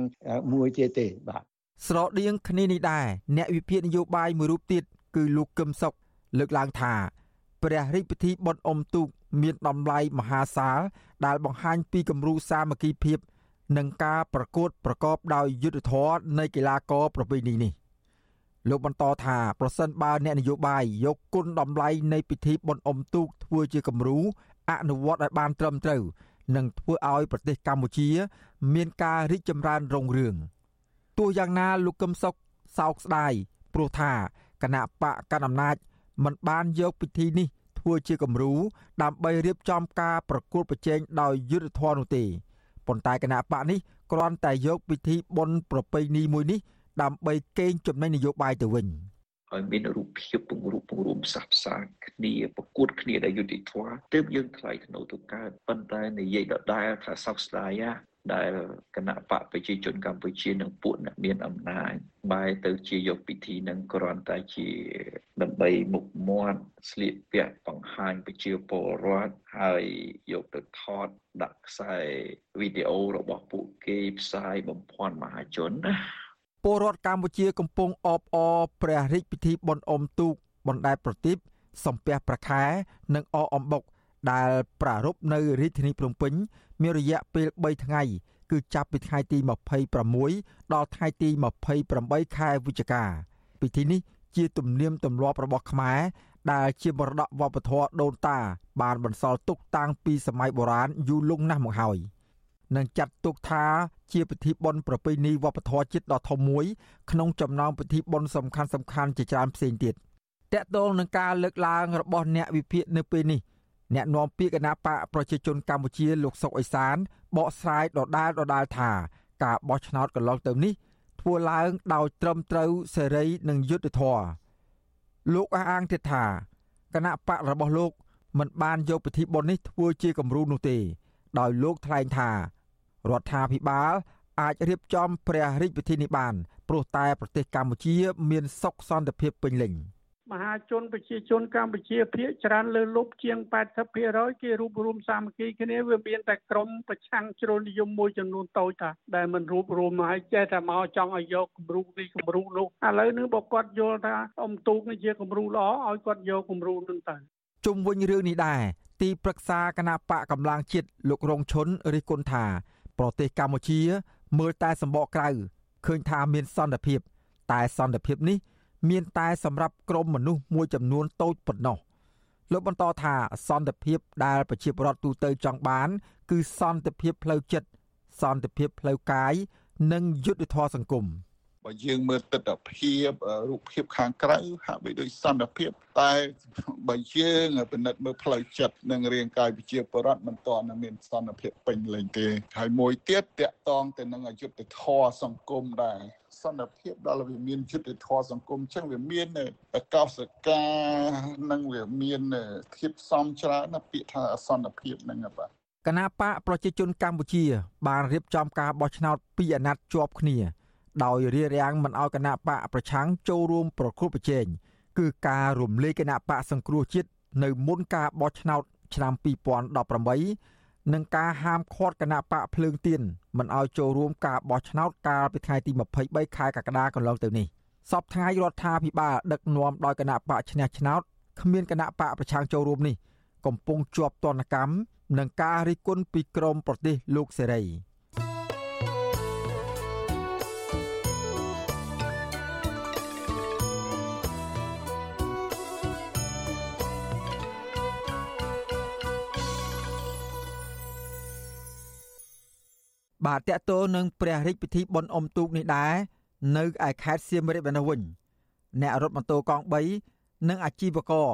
មួយទៀតទេបាទស្រដៀងគ្នានេះដែរអ្នកវិភាគនយោបាយមួយរូបទៀតគឺលោកកឹមសុខលើកឡើងថា ព្រះរាជពិធីបុណ្យអុំទូកមានតម្លៃមហាសាលដែលបង្ហាញពីគំរូសាមគ្គីភាព និងការប្រកួតប្រកបដោយយុត្តិធម៌នៃកីឡាករប្រពៃណីនេះលោកបន្តថាប្រសិនបើអ្នកនយោបាយយកគុណតម្លៃនៃពិធីបុណ្យអុំទូកធ្វើជាគំរូអនុវត្តឲ្យបានត្រឹមត្រូវនឹងធ្វើឲ្យប្រទេសកម្ពុជា មានការរីកចម្រើនរុងរឿងទោះយ៉ាងណាលោកកឹមសុខសោកស្ដាយព្រោះថាគណៈបកកណ្ដាលអំណាច មិនបានយកពិធីនេះធ្វើជាគំរូដើម្បីរៀបចំការប្រកួតប្រជែងដោយយុទ្ធធម៌នោះទេប៉ុន្តែគណៈបកនេះគ្រាន់តែយកពិធីបុណ្យប្រពៃណីមួយនេះដើម្បីកេងចំណេញនយោបាយទៅវិញឲ្យមានរូបភាពពង្រូបពង្រួមផ្សះផ្សាគ្នាប្រកួតគ្នាដោយយុត្តិធម៌ទើបយើងថ្លៃថ្នូរទៅកើតប៉ុន្តែនិយាយដដែលថាសោកស្ដាយ ដែលគណៈបកប្រជាជនកម្ពុជានិងពួកអ្នកមានអំណាចបែរទៅជាយកពិធីនឹងគ្រាន់តែជាដើម្បីមុខមាត់ស្លៀកពាក់បង្ហាញប្រជាពលរដ្ឋហើយយកទៅថតដាក់ខ្សែវីដេអូរបស់ពួកគេផ្សាយបំភាន់មហាជនណាពលរដ្ឋកម្ពុជាកំពុងអបអរព្រះរាជពិធីបុណ្យអុំទូកបណ្ដែតប្រទីបសំពះប្រខែ និងអអំបុក ដែលប្រារព្ធនៅរាជធានីភ្នំពេញ មានរយៈពេល3ថ្ងៃ គឺចាប់ពីថ្ងៃទី26ដល់ថ្ងៃទី28ខែវិច្ឆិកាពិធីនេះជាទំនៀមទម្លាប់របស់ខ្មែរដែលជាមរតកវប្បធម៌ដូនតា បានបន្សល់ទុកតាំងពីសម័យបុរាណយូរលង់ណាស់មកហើយនឹងចាត់ទុកថាជាពិធីបុណ្យប្រពៃណីវប្បធម៌ជាតិដ៏ធំមួយ ក្នុងចំណោមពិធីបុណ្យសំខាន់សំខាន់ជាច្រើនផ្សេងទៀតតកតងនឹងការលើកឡើងរបស់អ្នកវិភាគនៅពេលនេះ អ្នកនាំពាក្យគណៈបកប្រជាជនកម្ពុជាលោកសុកអេសានបកស្រាយដដែលដដែលថាការបោះឆ្នោតកន្លងទៅនេះធ្វើឡើងដោយត្រឹមត្រូវសេរីនិងយុត្តិធម៌លោកអះអាងទៀតថាគណៈបករបស់លោកមិនបានយកពិធីបុណ្យនេះធ្វើជាគំរូនោះទេ ដោយលោកថ្លែងថារដ្ឋាភិបាលអាចរៀបចំព្រះរាជពិធីនេះបានព្រោះតែប្រទេសកម្ពុជា មានសុខសន្តិភាពពេញលេញ។ មហាជនប្រជាជនកម្ពុជាភាគច្រើនលើលុបជាង80%គេរួបរวมសាមគ្គីគ្នាវាមានតែក្រុមប្រឆាំងជ្រុលនិយមមួយចំនួនតូចតាដែលមិនរួបរวมហើយចេះតែមកចង់ឲ្យយកគំរូនេះគំរូនោះឥឡូវនេះបើគាត់យល់ថាអ៊ំទូកនេះជាគំរូល្អឲ្យគាត់យកគំរូនោះទៅជុំវិញរឿងនេះដែរទីប្រឹក្សាគណៈបកកម្លាំងជាតិលោករងឈុនរិះគន់ថា ប្រទេសកម្ពុជា មើលតែសម្បកក្រៅឃើញថាមានសន្តិភាព តែសន្តិភាពនេះ មានតែសម្រាប់ក្រុមមនុស្សមួយចំនួនតូចប៉ុណ្ណោះលោកបន្តថាសន្តិភាពដែលប្រជាពលរដ្ឋទូទៅចង់បាន គឺសន្តិភាពផ្លូវចិត្តសន្តិភាពផ្លូវកាយនិងយុត្តិធម៌សង្គមបើយើងមើលទស្សនភាពរូបភាពខាងក្រៅហាក់បីដូចសន្តិភាព តែបើយើងពិនិត្យមើលផ្លូវចិត្តនិងរាងកាយវិជាបរដ្ឋមិនទាន់មានសន្តិភាពពេញលេញទេហើយមួយទៀតតកតងទៅនឹងអយុត្តិធម៌សង្គមដែរ សន្តិភាពដល់វាមានយុទ្ធធម៌សង្គមចឹងវាមានកោសកានិងវាមានភាពសំច្រើនណាពាក្យថាសន្តិភាពហ្នឹងបាទគណៈបកប្រជាជនកម្ពុជា បានរៀបចំការបោះឆ្នោតពីរអាណត្តិជាប់គ្នា ដោយរារាំងមិនឲ្យគណៈបកប្រឆាំងចូលរួមប្រគល់ប្រជែងគឺការរំលែកគណៈបកសង្គ្រោះជាតិនៅមុនការបោះឆ្នោតឆ្នាំ2018 និងការហាមឃាត់គណៈបកភ្លើងទៀនមិនឲ្យចូលរួមការបោះឆ្នោតកាលពីថ្ងៃទី23ខែកក្កដាកន្លងទៅនេះសពថ្ងៃរដ្ឋាភិបាលដឹកនាំដោយគណៈបកឈ្នះឆ្នោតគ្មានគណៈបកប្រឆាំងចូលរួមនេះ កំពុងជាប់ទណ្ឌកម្មនឹងការរិះគន់ពីក្រមប្រទេសលោកសេរី បាទតកតោនឹងព្រះរាជពិធីបុណ្យអុំទូកនេះដែរនៅឯខេត្តសៀមរាបនេះវិញអ្នករត់ម៉ូតូកង់3និងអាជីវករ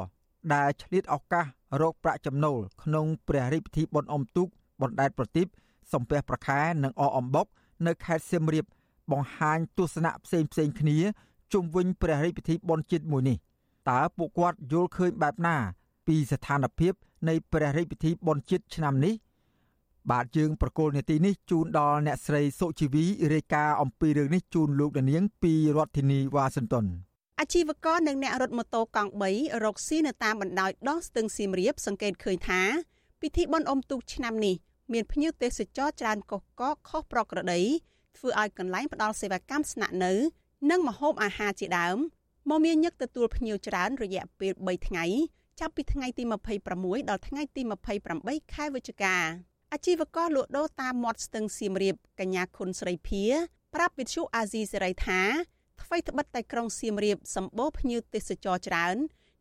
ដែលឆ្លៀតឱកាសរកប្រាក់ចំណូលក្នុងព្រះរាជពិធីបុណ្យអុំទូកបណ្ដែតប្រទីបសំពះប្រខែនិងអអំបុកនៅខេត្តសៀមរាបបង្ហាញទស្សនៈផ្សេងផ្សេងគ្នាជុំវិញព្រះរាជពិធីបុណ្យជាតិមួយនេះតើពួកគាត់យល់ឃើញបែបណា ពីស្ថានភាពនៃព្រះរាជពិធីបុណ្យជាតិឆ្នាំនេះ បាទយើងប្រកូលនេតិនេះជូនដល់អ្នកស្រីសុជីវីរាយការណ៍អំពីរឿងនេះជូនលោកនាង ពីរដ្ឋធានីវ៉ាស៊ីនតោនអាជីវករនិងអ្នករត់ម៉ូតូកង់3រកស៊ីនៅតាមបណ្ដោយដងស្ទឹងសៀមរាបសង្កេតឃើញថាពិធីបុណ្យអុំទូកឆ្នាំនេះមានភ្ញៀវទេសចរច្រើនកុះកកខុសប្រក្រតីធ្វើឲ្យកន្លែងផ្ដល់សេវាកម្មស្នាក់នៅ និងម្ហូបអាហារជាដើមមកមានញឹកទទួលភ្ញៀវច្រើនរយៈពេល3ថ្ងៃ ចាប់ពីថ្ងៃទី26ដល់ថ្ងៃទី28ខែវិច្ឆិកា អាជីវករលក់ដូរតាមមាត់ស្ទឹងសៀមរាបកញ្ញាខុនស្រីភាប្រាប់វិទ្យុអាស៊ីសេរីថាថ្មីត្បិតតែក្រុងសៀមរាបសម្បូរភ្ញៀវទេសចរច្រើន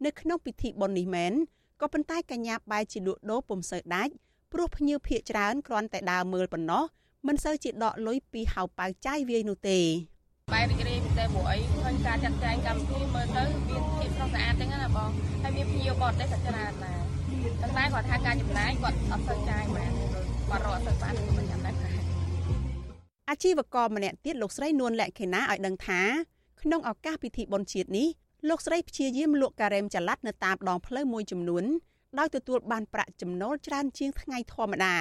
នៅក្នុងពិធីបុណ្យនេះមែនក៏ប៉ុន្តែកញ្ញាបែរជាលក់ដូរពុំសូវដាច់ព្រោះភ្ញៀវភ័យច្រើនគ្រាន់តែដើរមើលប៉ុណ្ណោះមិនសូវជាដកលុយពីហៅប៉ៅចាយវាយនោះទេបែររីករាយពិសេសព្រោះអីឃើញការចាត់ចែងកម្មវិធីមើលទៅមានភាពស្រស់ស្អាតចឹងណាបងហើយមានភ្ញៀវបរទេសក៏ច្រើនដែរតែគាត់ថាការចំណាយគាត់អត់សូវចាយមែន គាត់រកទៅបានមិនចាំដែរអាជីវករម្នាក់ទៀតលោកស្រីនួនលក្ខិណាឲ្យដឹងថាក្នុងឱកាសពិធីបុណ្យជាតិនេះលោកស្រីព្យាយាមលក់ការ៉េមចល័តនៅតាមដងផ្លូវមួយចំនួនដោយទទួលបានប្រាក់ចំណូលច្រើនជាងថ្ងៃធម្មតា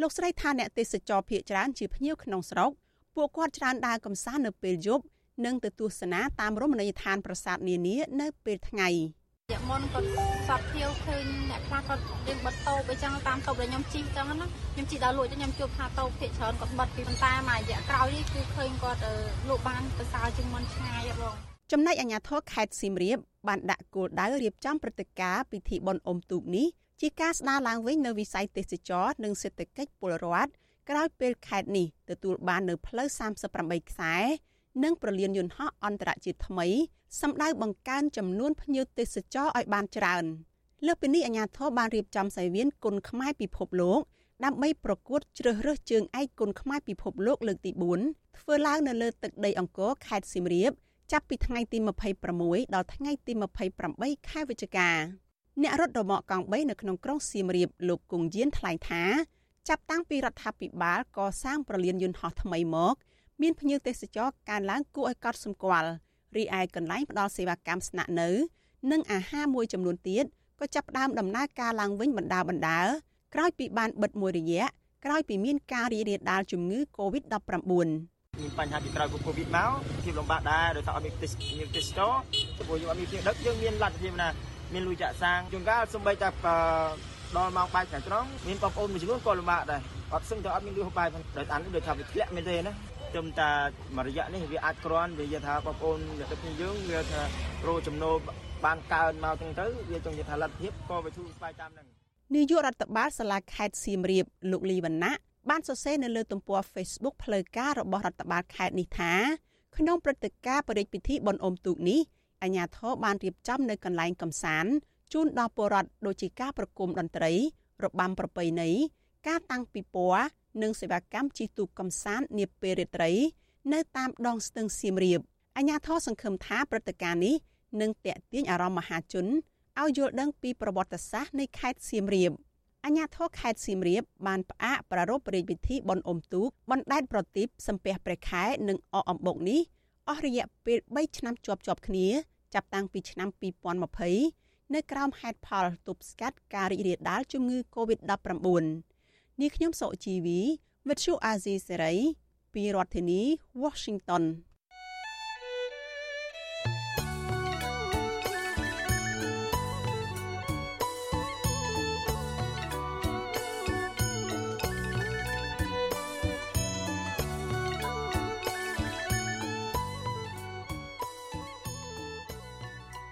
លោកស្រីថាអ្នកទេសចរភៀកច្រើនជាភ្ញៀវក្នុងស្រុកពួកគាត់ច្រើនដើរកម្សាន្តនៅពេលយប់និងទៅទស្សនាតាមរមណីយដ្ឋានប្រាសាទនានានៅពេលថ្ងៃ យកមុនគាត់សពភៀវឃើញអ្នកខ្លះគាត់រៀងបិទតោបអញ្ចឹងតាមតោបដែលខ្ញុំជីអញ្ចឹងណាខ្ញុំជីដល់លក់ទៅខ្ញុំជួបថាតោភាកច្រើនគាត់បិទពីប៉ុន្តែមួយរយៈក្រោយនេះគឺឃើញគាត់លក់បានប្រសើរជាងមុនឆ្ងាយបងចំណែកអាជ្ញាធរខេត្តសៀមរាបបានដាក់គោលដៅរៀបចំព្រឹត្តិការណ៍ពិធីបុណ្យអុំទូកនេះជាការស្ដារឡើងវិញនៅវិស័យទេសចរនិងសេដ្ឋកិច្ចពលរដ្ឋក្រោយពេលខេត្តនេះទទួលបាននៅផ្លូវ38ខ្សែ និងប្រលានយន្តហោះអន្តរជាតិថ្មីសម្ដៅបង្កើនចំនួនភ្ញៀវទេសចរឲ្យបានច្រើនលើសពីនេះអាជ្ញាធរបានរៀបចំសង្វៀនគុនខ្មែរពិភពលោកដើម្បីប្រកួតជ្រើសរើសជើងឯកគុនខ្មែរពិភពលោកលើកទី4ធ្វើឡើងនៅលើទឹកដីអង្គរខេត្តសៀមរាបចាប់ពីថ្ងៃទី26ដល់ថ្ងៃទី28ខែវិច្ឆិកាអ្នករត់រមាក់កង់3នៅក្នុងក្រុងសៀមរាបលោកគង់យានថ្លែងថា ចាប់តាំងពីរដ្ឋាភិបាលកសាងប្រលានយន្តហោះថ្មីមក មានភ្ញៀវទេសចរកើនឡើងគួរឲ្យកត់សម្គាល់រីឯកន្លែងផ្ដល់សេវាកម្មស្នាក់នៅ និងអាហារមួយចំនួនទៀតក៏ចាប់ផ្ដើមដំណើរការឡើងវិញបណ្ដាបណ្ដាក្រោយពីបានបិទមួយរយៈក្រោយពីមានការរីករាលដាលជំងឺ Covid-19 មានបញ្ហាពីក្រោយកូវីដមកភាពលំបាកដែរដោយសារអត់មានទេសមានទេសចរព្រោះយើងអត់មានជាងដឹកយើងមានលទ្ធភាពណាមានលុយចាក់សាំងជួនកាលសំបីតែដល់ម៉ោងបាយខាងត្រង់មានបងប្អូនមួយចំនួនក៏លំបាកដែរអត់សឹងតែអត់មានលុយហូបបាយដោយអានដូចថាវាធ្លាក់មែនទេណាត្រឹ មតែមួយរយៈនេះវាអាចក្រាន់វានិយាយថាបងប្អូនអ្នកដឹកយើងវាថារោចំណូលបានកើនមកចឹងទៅវាចង់និយាយថាលទ្ធភាពក៏វាធូរស្បើយតាមហ្នឹងនាយករដ្ឋបាលសាលាខេត្តសៀមរាបលោកលីវណ្ណៈបានសរសេរនៅលើទំព័រ Facebook ផ្លូវការរបស់រដ្ឋបាលខេត្តនេះថាក្នុងព្រឹត្តិការណ៍បរិយាពិធីបុណ្យអុំទូកនេះអាជ្ញាធរបានរៀបចំនៅកន្លែងកំសាន្តជូនដល់ពលរដ្ឋដូចជាការប្រគំតន្ត្រីរបាំប្រពៃណីការតាំងពិព័រណ៍ និងសេវាកម្មជិះទូកកំសាន្តនាពេលរាត្រី នៅតាមដងស្ទឹងសៀមរាបអាជ្ញាធរសង្ឃឹមថាព្រឹត្តិការណ៍នេះនឹងទាក់ទាញអារម្មណ៍មហាជនឲ្យយល់ដឹងពីប្រវត្តិសាស្ត្រនៃខេត្តសៀមរាបអាជ្ញាធរខេត្តសៀមរាបបានផ្អាកប្រារព្ធរាជពិធីបុណ្យអុំទូកបណ្ដែតប្រទីបសំពះព្រះខែនិងអកអំបុកនេះអស់រយៈពេល3ឆ្នាំជាប់ជាប់គ្នាចាប់តាំងពីឆ្នាំ2020នៅក្រោមហេតុផលទប់ស្កាត់ការរីករាលដាលជំងឺ Covid-19 នេះខ្ញុំសុជីវីវិទ្យុអាស៊ីសេរីពីរដ្ឋធានី Washington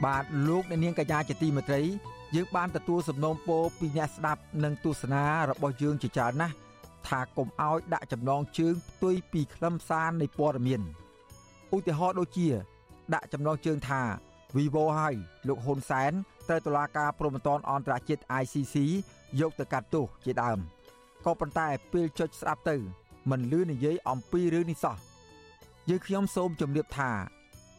បាទលោកអ្នកនាងកញ្ញាជាទីមេត្រីយើងបានទទួលសំណូមពរពីអ្នកស្ដាប់និងទស្សនារបស់យើងជាច្រើនណាស់ថាកុំឲ្យដាក់ចំណងជើងផ្ទុយពីខ្លឹមសារនៃព័ត៌មានឧទាហរណ៍ដូចជា ដាក់ចំណងជើងថា Vivo ហើយលោកហ៊ុនសែនត្រូវតុលាការព្រហ្មទណ្ឌអន្តរជាតិ ICC យកទៅកាត់ទោសជាដើមក៏ប៉ុន្តែពេលចុចស្ដាប់ទៅ មិនលឺនិយាយអំពីរឿងនេះសោះយើងខ្ញុំសូមជម្រាបថា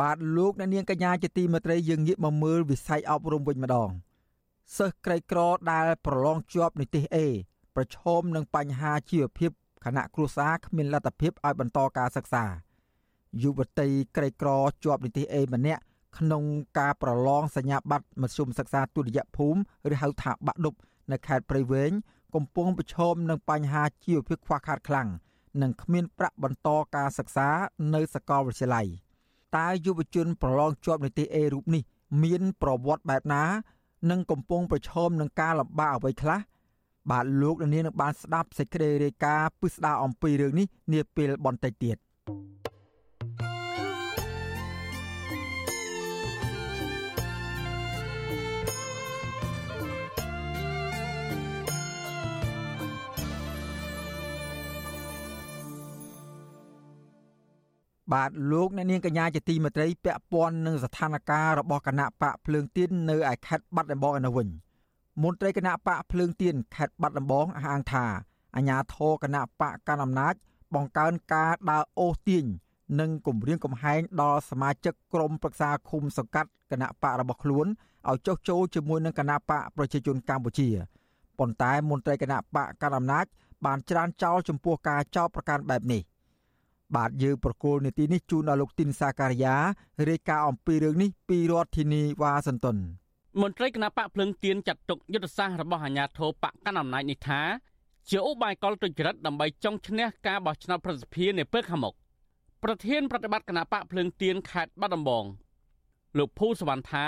បាទលោកអ្នកនាងកញ្ញាជាទីមេត្រីយើងងាកមកមើលវិស័យអប់រំវិញម្ដងសិស្សក្រីក្រដែលប្រឡងជាប់និទេស A ប្រឈមនឹងបញ្ហាជីវភាពខណៈគ្រួសារគ្មានលទ្ធភាពឲ្យបន្តការសិក្សាយុវតីក្រីក្រជាប់នីតិ A ម្នាក់ក្នុងការប្រឡងសញ្ញាបត្រមធ្យមសិក្សាទុតិយភូមិឬហៅថាបាក់ឌុបនៅខេត្តព្រៃវែងកំពុងប្រឈមនឹងបញ្ហាជីវភាពខ្វះខាតខ្លាំងនិងគ្មានប្រាក់បន្តការសិក្សានៅសាកលវិទ្យាល័យ តើយុវជនប្រឡងជាប់នីតិ A រូបនេះ មានប្រវត្តិបែបណា និងកំពុងប្រឈមនឹងការលំបាកអ្វីខ្លះបាទលោកនាងនឹងបានស្ដាប់សេចក្តីរាយការណ៍ពិស្ដារអំពីរឿងនេះនាពេលបន្តិចទៀត បាទលោកអ្នកនាងកញ្ញាជាទីមេត្រីពាក់ព័ន្ធនឹងស្ថានភាពរបស់គណៈបកភ្លើងទៀននៅឯខេត្តបាត់ដំបងឯនោះវិញមន្ត្រីគណៈបកភ្លើងទៀនខេត្តបាត់ដំបងអះអាងថាអាញាធរគណៈបកកណ្ដាលអំណាច បង្កើនការដើរអូសទាញនិងគម្រាមកំហែងដល់សមាជិកក្រុមប្រឹក្សាឃុំសង្កាត់គណៈបករបស់ខ្លួនឲ្យចុះចូលជាមួយនឹងគណៈបកប្រជាជនកម្ពុជាប៉ុន្តែមន្ត្រីគណៈបកកណ្ដាលអំណាចបានច្រានចោលចំពោះការចោទប្រកាន់បែបនេះ បាទយើងប្រកូលនីតិនេះជូនដល់លោកទីនសាការីយ៉ារាយការណ៍អំពីរឿងនេះពីរដ្ឋធានីវ៉ាស៊ីនតោនមន្ត្រីគណៈបកភ្លឹងទៀនចាត់ទុកយុទ្ធសាស្ត្ររបស់អាជ្ញាធរបកកណ្ដាលអំណាចនេះថាជាឧបាយកលទុច្ចរិតដើម្បីចង់ឈ្នះការបោះឆ្នោតប្រសិទ្ធភាពនៅពេលខាងមុខប្រធានប្រតិបត្តិគណៈបកភ្លឹងទៀនខេត្តបាត់ដំបងលោកភូសវណ្ណថា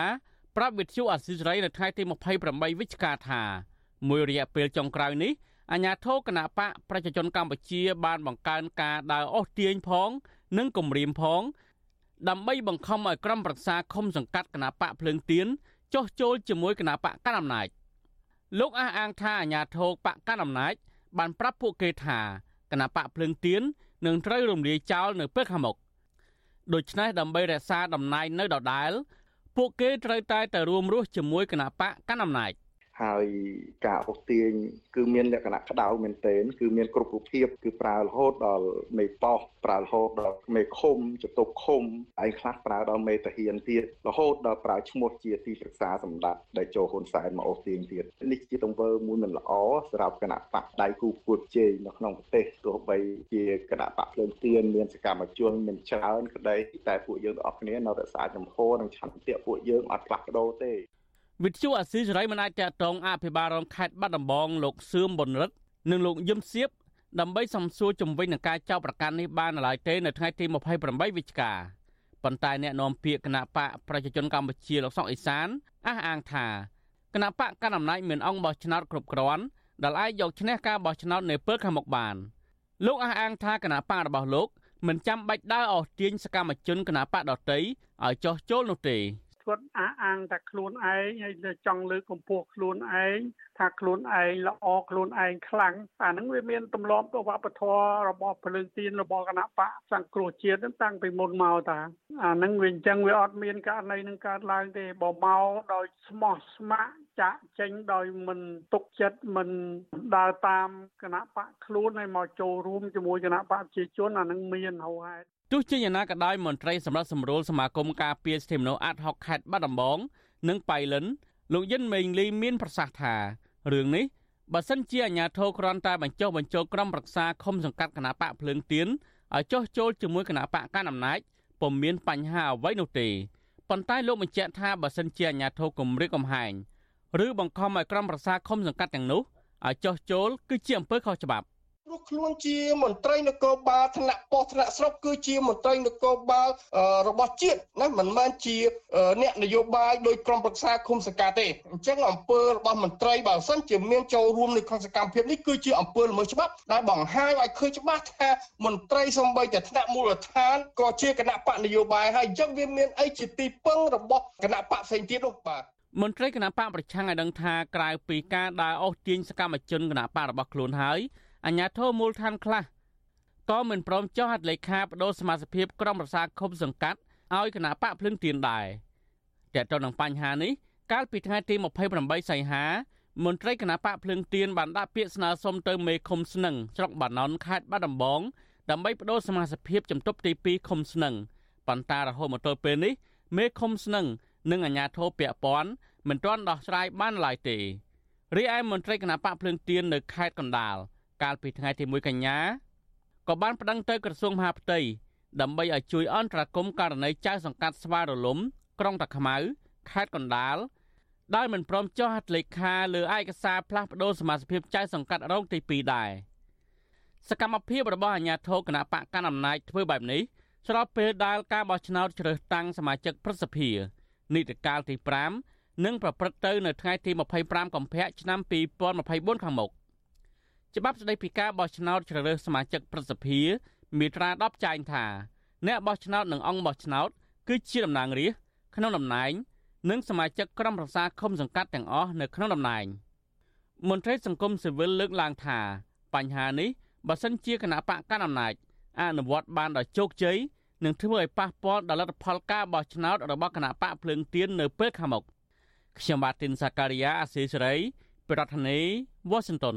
ប្រាប់វិទ្យុអាស៊ីសេរីនៅថ្ងៃទី28វិច្ឆិកាថាមួយរយៈពេលចុងក្រោយនេះ អាញាធរគណៈបកប្រជាជនកម្ពុជា បានបង្កើនការដើរអូសទាញផង និងគម្រាមផង ដើម្បីបង្ខំឲ្យក្រុមប្រឹក្សាឃុំសង្កាត់គណៈបកភ្លើងទៀនចុះចូលជាមួយគណៈបកកណ្ដាលអំណាចលោកអះអាងថាអាញាធរបកកណ្ដាលអំណាច បានប្រាប់ពួកគេថាគណៈបកភ្លើងទៀននឹងត្រូវរំលាយចោលនៅពេលខាងមុខដូច្នេះដើម្បីរក្សាតំណែងនៅដដែល ពួកគេត្រូវតែទៅរួមរស់ជាមួយគណៈបកកណ្ដាលអំណាច ហើយការអូសទាញគឺមានលក្ខណៈក្តៅមែនទែនគឺមានគ្រប់រូបភាពគឺប្រើរហូតដល់មេប៉ោះប្រើរហូតដល់មេឃុំចតុកឃុំឯខ្លះប្រើដល់មេតាហ៊ានទៀតរហូតដល់ប្រើឈ្មោះជាទីប្រឹក្សាសម្ដេចដែលចូលហ៊ុនសែនមកអូសទាញទៀតនេះជាទង្វើមួយមិនល្អសម្រាប់គណៈបកដៃគូពួតជ័យនៅក្នុងប្រទេសទោះបីជាគណៈបកភ្លើងទៀនមានសកម្មជនមានច្រើនក្តីតែពួកយើងទាំងអស់គ្នានៅតែសារចំហនិងឆន្ទៈពួកយើងអត់ផ្លាស់ប្ដូរទេ វិទ្យុអាស៊ីសេរីមិនអាចតតងអភិបាលរងខេត្តបាត់ដំបងលោកសឿមប៊ុនរិទ្ធនិងលោកយឹមសៀបដើម្បីសំសួរជំវិញនឹងការចោទប្រកាន់នេះបាននៅឡើយទេនៅថ្ងៃទី28វិច្ឆិកាប៉ុន្តែអ្នកនាំពាក្យគណៈបកប្រជាជនកម្ពុជាលោកសុកអេសានអះអាងថាគណៈបកកណ្ដាលអំណាចមានអង្គបោះឆ្នោតគ្រប់គ្រាន់ដែលអាចយកឈ្នះការបោះឆ្នោតនៅពេលខាងមុខបានលោកអះអាងថាគណៈបករបស់លោកមិនចាំបាច់ដើរអស់ទាញសកម្មជនគណៈបកដតីឲ្យចោះចូលនោះទេ គាត់អះអាងតែខ្លួនឯងហើយចង់លើកកម្ពស់ខ្លួនឯងថាខ្លួនឯងល្អខ្លួនឯងខ្លាំងអាហ្នឹងវាមានទម្លាប់ទៅវប្បធម៌របស់ពលឹងទៀនរបស់គណៈបកសង្គ្រោះជាតិតាំងពីមុនមកតាអាហ្នឹងវាអញ្ចឹងវាអត់មានករណីនឹងកើតឡើងទេបើមកដោយស្មោះស្ម័គ្រចាក់ចេញដោយមិនទុកចិត្តមិនដើរតាមគណៈបកខ្លួនហើយមកចូលរួមជាមួយគណៈបកប្រជាជនអាហ្នឹងមានហៅហេតុ ទោះជាយ៉ាងណាក៏ដោយមន្ត្រីសម្រាប់សម្រួលសមាគមការពារសិទ្ធិមនុស្សអាត់ហុកខេត្តបាត់ដំបងនិងប៉ៃលិនលោកយិនមេងលីមានប្រសាសន៍ថារឿងនេះបើសិនជាអាជ្ញាធរគ្រាន់តែបញ្ចុះបញ្ចូលក្រុមប្រឹក្សាឃុំសង្កាត់គណៈបកភ្លើងទៀនឲ្យចុះចូលជាមួយគណៈបកកណ្ដាលអំណាចពុំមានបញ្ហាអ្វីនោះទេប៉ុន្តែលោកបញ្ជាក់ថាបើសិនជាអាជ្ញាធរគម្រាមកំហែងឬបង្ខំឲ្យក្រុមប្រឹក្សាឃុំសង្កាត់ទាំងនោះឲ្យចុះចូលគឺជាអំពើខុសច្បាប់ ព្រោះខ្លួនជាមន្ត្រីនគរបាលថ្នាក់ប៉ុស្តិ៍ថ្នាក់ស្រុកគឺជាមន្ត្រីនគរបាលរបស់ជាតិណាមិនមែនជាអ្នកនយោបាយដោយក្រុមប្រឹក្សាឃុំសង្កាត់ទេអញ្ចឹងអំពើរបស់មន្ត្រីបើសិនជាមានចូលរួមនៅក្នុងសកម្មភាពនេះគឺជាអំពើល្មើសច្បាប់ដែលបង្ហាញឲ្យឃើញច្បាស់ថាមន្ត្រីសំបីតែថ្នាក់មូលដ្ឋានក៏ជាគណៈបកនយោបាយហើយអញ្ចឹងវាមានអីជាទីពឹងរបស់គណៈបកផ្សេងទៀតនោះបាទមន្ត្រីគណៈបកប្រឆាំងឲ្យដឹងថាក្រៅពីការដើរអូសទាញសកម្មជនគណៈបករបស់ខ្លួនហើយ អាញាធរមូលដ្ឋានខ្លះក៏មិនព្រមចុះហត្ថលេខាបដូរសមាជិកក្រុមប្រឹក្សាឃុំសង្កាត់ឲ្យគណៈបកភ្លឹងទៀនដែរតែទៅនឹងបញ្ហានេះកាលពីថ្ងៃទី28សីហាមន្ត្រីគណៈបកភ្លឹងទៀនបានដាក់ពាក្យស្នើសុំទៅមេឃុំស្នឹងស្រុកបាណន់ខេត្តបាត់ដំបងដើម្បីបដូរសមាជិកជំទប់ទី2ឃុំស្នឹងប៉ុន្តែរហូតមកទល់ពេលនេះមេឃុំស្នឹងនិងអាជ្ញាធរពាក់ព័ន្ធមិនទាន់ដោះស្រាយបានឡើយទេរីឯមន្ត្រីគណៈបកភ្លើងទៀននៅខេត្តកណ្ដាល កាលពីថ្ងៃទី1កញ្ញាក៏បានប្តឹងទៅក្រសួងមហាផ្ទៃដើម្បីឲ្យជួយអន្តរាគមន៍ករណីចៅសង្កាត់ស្វារលំ ក្រុងតាខ្មៅខេត្តកណ្ដាលដោយមិនព្រមចុះហត្ថលេខាលើឯកសារផ្លាស់ប្តូរសមាជិកចៅសង្កាត់រងទី2ដែរសកម្មភាពរបស់អាជ្ញាធរគណៈបកកណ្ដាលអំណាចធ្វើបែបនេះស្របពេលដែលការបោះឆ្នោតជ្រើសតាំងសមាជិកព្រឹទ្ធសភានីតិកាលទី5នឹងប្រព្រឹត្តទៅនៅថ្ងៃទី25កុម្ភៈឆ្នាំ2024ខាងមុខ ច្បាប់ស្តីពីការបោះឆ្នោតជ្រើសរើសសមាជិកព្រឹទ្ធសភាមាត្រា10ចែងថាអ្នកបោះឆ្នោតនិងអង្គបោះឆ្នោតគឺជាតំណាងរាស្ត្រក្នុងតំណែងនិងសមាជិកក្រុមប្រឹក្សាឃុំសង្កាត់ទាំងអស់នៅក្នុងតំណែងមន្ត្រីសង្គមស៊ីវិលលើកឡើងថាបញ្ហានេះបើសិនជាគណៈបកកណ្ដាលអំណាចអនុវត្តបានដោយជោគជ័យនឹងធ្វើឲ្យប៉ះពាល់ដល់លទ្ធផលការបោះឆ្នោតរបស់គណៈបកភ្លើងទៀននៅពេលខាងមុខខ្ញុំបាទទីនសាការីយ៉ាអស៊ីសេរីប្រធានាធិបតី Washington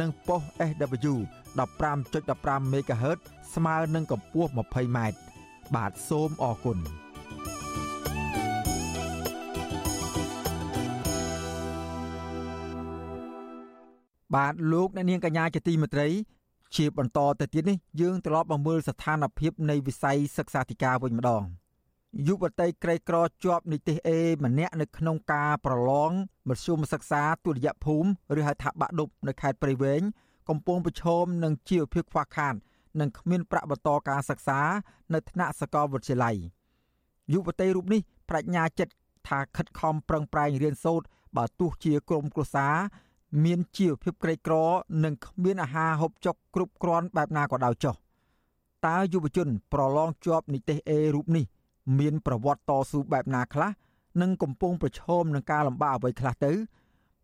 និងប៉ុស SW 15.15 MHz ស្មើនឹងកម្ពស់ 20m បាទសូមអរគុណបាទលោកអ្នកនាងកញ្ញាជាទីមេត្រី ជាបន្តទៅទៀតនេះយើងត្រឡប់មកមើលស្ថានភាពនៃវិស័យសិក្សាធិការវិញម្ដង យុវតីក្រីក្រជាប់និទេស A ម្នាក់នៅក្នុងការប្រឡងមធ្យមសិក្សាទុតិយភូមិឬហៅថាបាក់ឌុបនៅខេត្តព្រៃវែងកំពុងប្រឈមនឹងជីវភាពខ្វះខាតនិងគ្មានប្រាក់បន្តការសិក្សានៅថ្នាក់សាកលវិទ្យាល័យយុវតីរូបនេះបញ្ញាចិត្តថាខិតខំប្រឹងប្រែងរៀនសូត្របើទោះជាក្រុមគ្រួសារមានជីវភាពក្រីក្រ និងគ្មានអាហារហូបចុកគ្រប់គ្រាន់បែបណាក៏ដោយចុះតើយុវជន ប្រឡងជាប់និទេស A រូបនេះ មានប្រវត្តិតស៊ូបែបណាខ្លះនិងកំពុងប្រឈមនឹងការលំបាកអ្វីខ្លះទៅ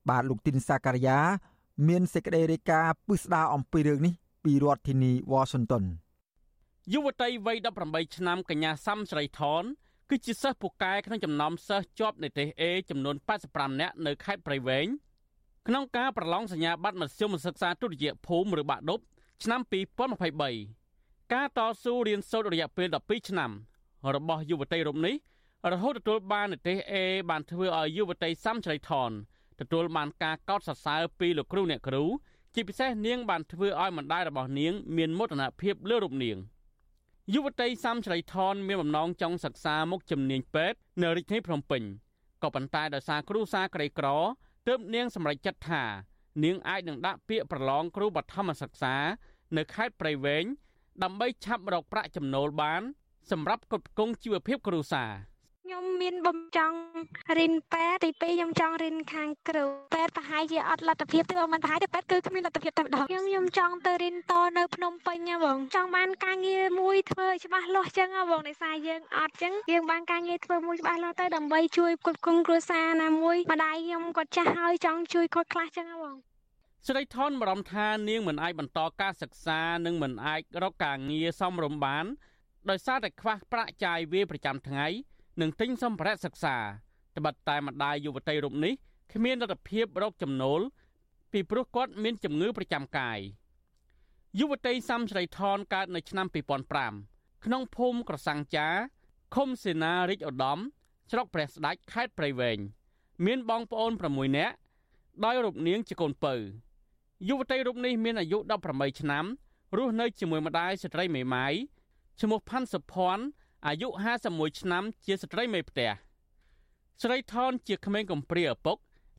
បាទលោកទីនសាការីយ៉ាមានសេចក្តីរាយការណ៍ពឹស្ដារអំពីរឿងនេះពីរដ្ឋធានី Washington យុវតីវ័យ18ឆ្នាំកញ្ញាសាំស្រីថនគឺជាសិស្សពូកែក្នុងចំណោមសិស្សជាប់និទេស A ចំនួន85នាក់នៅខេត្តព្រៃវែងក្នុងការប្រឡងសញ្ញាបត្រមធ្យមសិក្សាទុតិយភូមិឬបាក់ឌុបឆ្នាំ2023ការតស៊ូរៀនសូត្ររយៈពេល12ឆ្នាំ របស់យុវតីរូបនេះរហូតទទួលបាននិទេស A បានធ្វើឲ្យយុវតីសាំជ្រៃថនទទួលបានការកោតសរសើរពីលោកគ្រូអ្នកគ្រូជាពិសេសនាងបានធ្វើឲ្យម្ដាយរបស់នាង មានមោទនភាពលើរូបនាងយុវតីសាំជ្រៃថនមានបំណងចង់សិក្សាមុខជំនាញពេទ្យនៅរាជធានីភ្នំពេញក៏ប៉ុន្តែដោយសារគ្រូសាក្រីក្រទើបនាងសម្រេចចិត្តថានាងអាចនឹងដាក់ពាក្យប្រឡងគ្រូបឋមសិក្សា នៅខេត្តព្រៃវែងដើម្បីឆាប់រកប្រាក់ចំណូលបាន សម្រាប់គ្រប់គ្រងជីវភាពគ្រួសារខ្ញុំមានបំចង់រៀនពេទ្យទី2ខ្ញុំចង់រៀនខាងគ្រូពេទ្យប្រហែលជាអត់លទ្ធភាពទេបងមិនប្រហែលទេពេទ្យគឺគ្មានលទ្ធភាពតែម្ដងខ្ញុំខ្ញុំចង់ទៅរៀនតនៅភ្នំពេញហ៎បងចង់បានការងារមួយធ្វើច្បាស់លាស់ចឹងហ៎បងដោយសារយើងអត់ចឹងយើងបានការងារធ្វើមួយច្បាស់លាស់ទៅដើម្បីជួយគ្រប់គ្រងគ្រួសារណាមួយម្ដាយខ្ញុំគាត់ចាស់ហើយចង់ជួយគាត់ខ្លះចឹងហ៎បងស្រីថនបារម្ភថានាងមិនអាចបន្តការសិក្សានិងមិនអាចរកការងារសមរម្យបាន ដោយសារតែខ្វះប្រាក់ចាយវាយប្រចាំថ្ងៃនិងទិញសម្ភារៈសិក្សាត្បិតតែម្ដាយយុវតីរូបនេះគ្មានលទ្ធភាពរកចំណូលពីព្រោះគាត់មានជំងឺប្រចាំកាយយុវតីសាំស្រីថនកើតនៅឆ្នាំ2005ក្នុងភូមិក្រសាំងចាឃុំសេនារិចឧត្តមស្រុកព្រះស្ដេចខេត្តព្រៃវែងមានបងប្អូន6នាក់ដោយរូបនាងជាកូនពៅយុវតីរូបនេះមានអាយុ18ឆ្នាំរស់នៅជាមួយម្ដាយស្ត្រីមេម៉ាយ ឈ្មោះផាន់សុភ័ណ្ឌអាយុ51ឆ្នាំជាស្ត្រីមេផ្ទះស្រីថនជាក្មេងកំព្រាឪពុក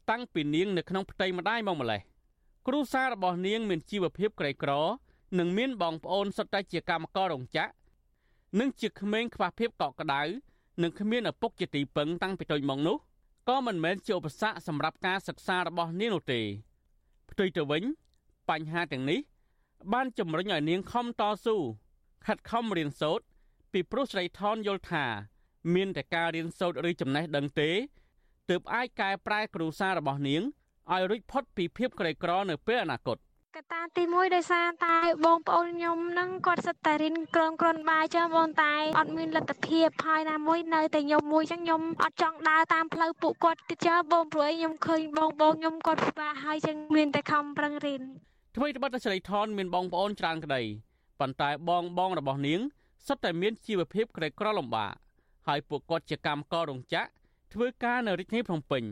តាំងពីនាងនៅក្នុងផ្ទៃម្ដាយមកម្លេះគ្រួសាររបស់នាងមានជីវភាពក្រីក្រ និងមានបងប្អូនសុទ្ធតែជាកម្មកររោងចក្រនិងជាក្មេងខ្វះភាពកក់ក្ដៅនិងគ្មានឪពុកជាទីពឹងតាំងពីតូចមកនោះក៏មិនមែនជាឧបសគ្គសម្រាប់ការសិក្សារបស់នាងនោះទេផ្ទុយទៅវិញបញ្ហាទាំងនេះ បានជំរុញឲ្យនាងខំតស៊ូ ខិតខំរៀនសូត្រពីព្រោះស្រីថនយល់ថា មានតែការរៀនសូត្រឬចំណេះដឹងទេទើបអាចកែប្រែគ្រួសាររបស់នាងឲ្យរួចផុតពីភាពក្រីក្រនៅពេលអនាគតកត្តាទី1ដោយសារតែបងប្អូនខ្ញុំនឹងគាត់សិតតែរៀនក្រនក្រនបាយចឹងបងតែអត់មានលទ្ធភាពហើយណាមួយនៅតែខ្ញុំមួយចឹងខ្ញុំអត់ចង់ដើរតាមផ្លូវពួកគាត់ទៀតចាបងព្រោះខ្ញុំឃើញបងបងខ្ញុំគាត់ពិបាកហើយចឹងមានតែខំប្រឹងរៀនថ្មីត្បិតតែស្រីថនមានបងប្អូនច្រើនក្តី ប៉ុន្តែបងបងរបស់នាងសុទ្ធតែមានជីវភាពក្រីក្រលំបាកហើយពួកគាត់ជាកម្មកររោងចក្រធ្វើការនៅរាជធានីភ្នំពេញ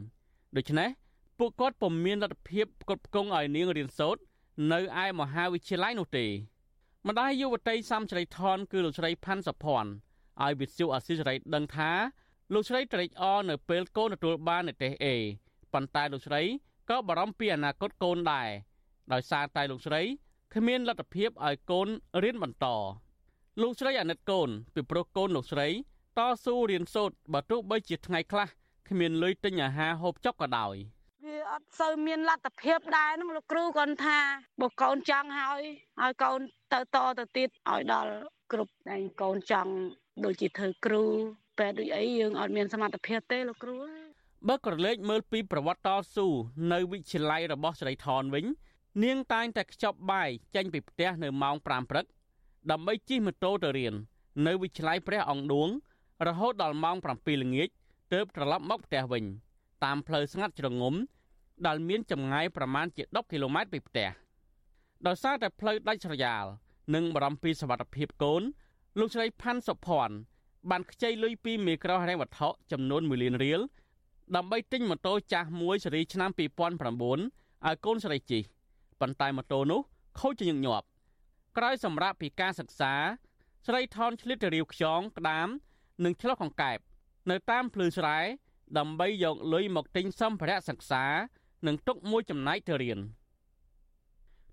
ដូច្នេះពួកគាត់ពុំមានលទ្ធភាពផ្គត់ផ្គង់ឲ្យនាងរៀនសូត្រនៅឯមហាវិទ្យាល័យនោះទេម្ដាយយុវតីសំជ្រៃថនគឺលោកស្រីផាន់សុភ័ណ្ឌឲ្យវិទ្យុអសិរ័យដឹងថាលោកស្រីត្រេកអរនៅពេលកូនទទួលបាននិទេសអេប៉ុន្តែលោកស្រីក៏បារម្ភពីអនាគតកូនដែរដោយសារតែលោកស្រី គ្មានលទ្ធភាពឲ្យកូនរៀនបន្តលោកស្រីអាណិតកូនពីព្រោះកូនលោកស្រីតស៊ូរៀនសូត្របើទោះបីជាថ្ងៃខ្លះគ្មានលុយទិញអាហារហូបចុកក៏ដោយវាអត់សូវមានលទ្ធភាពដែរនឹងលោកគ្រូគាត់ថាបើកូនចង់ហើយឲ្យកូនទៅតទៅទៀតឲ្យដល់គ្រប់តែកូនចង់ដូចជាធ្វើគ្រូពេលដូចអីយើងអត់មានសមត្ថភាពទេលោកគ្រូបើក្រឡេកមើលពីប្រវត្តិតស៊ូនៅវិទ្យាល័យរបស់ស្រីថនវិញ នាងតែងតែខ្ចប់បាយចេញពីផ្ទះនៅម៉ោង5ព្រឹកដើម្បីជិះម៉ូតូទៅរៀននៅវិទ្យាល័យព្រះអង្គឌួងរហូតដល់ម៉ោង7ល្ងាចទើបត្រឡប់មកផ្ទះវិញ តាមផ្លូវស្ងាត់ជ្រងំដែលមានចម្ងាយប្រមាណជា10គីឡូម៉ែត្រពីផ្ទះដោយសារតែផ្លូវដាច់ស្រយាល និងបារម្ភពីសុវត្ថិភាពកូនលោកស្រីផាន់សុភ័ណ្ឌបានខ្ចីលុយពីមេក្រោហិរញ្ញវត្ថុចំនួន1លានរៀលដើម្បីទិញម៉ូតូចាស់មួយស៊េរីឆ្នាំ2009ឲ្យកូនស្រីជិះ ប៉ុន្តែម៉ូតូនោះខូចជាញឹកញាប់ក្រោយសម្រាប់ពីការសិក្សា ស្រីថនឆ្លៀតទៅរាវខ្យងក្តាម និងឆ្លោះកង្កែប នៅតាមភ្លឺស្រែដើម្បីយកលុយមកទិញសម្ភារៈសិក្សា និងទុកមួយចំណែកទៅរៀន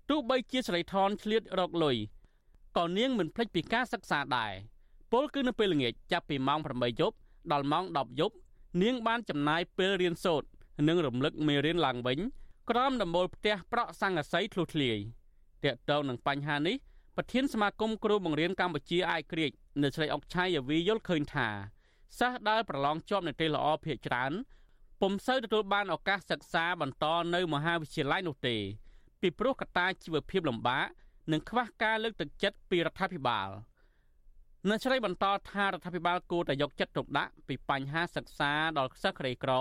ទោះបីជាស្រីថនឆ្លៀតរកលុយក៏នាងមិនភ្លេចពីការសិក្សាដែរពលគឺនៅពេលល្ងាចចាប់ពីម៉ោង8យប់ដល់ម៉ោង10យប់នាងបានចំណាយពេលរៀនសូត្រនិងរំលឹកមេរៀនឡើងវិញ ក្រោមដំបូលផ្ទះប្រក់សង្កសីធ្លុះធ្លាយតកតងនឹងបញ្ហានេះប្រធានសមាគមគ្រូបង្រៀនកម្ពុជាអាយក្រិចនៅស្រីអុកឆៃយាវីយល់ឃើញថាសិស្សដែលប្រឡងជាប់និទេសល្អភាគច្រើនពុំសូវទទួលបានឱកាសសិក្សាបន្តនៅមហាវិទ្យាល័យនោះទេ ពីព្រោះកត្តាជីវភាពលំបាកនិងខ្វះការលើកទឹកចិត្តពីរដ្ឋាភិបាលអ្នកស្រីបន្តថារដ្ឋាភិបាលគួរតែយកចិត្តទុកដាក់ពីបញ្ហាសិក្សាដល់សិស្សក្រីក្រ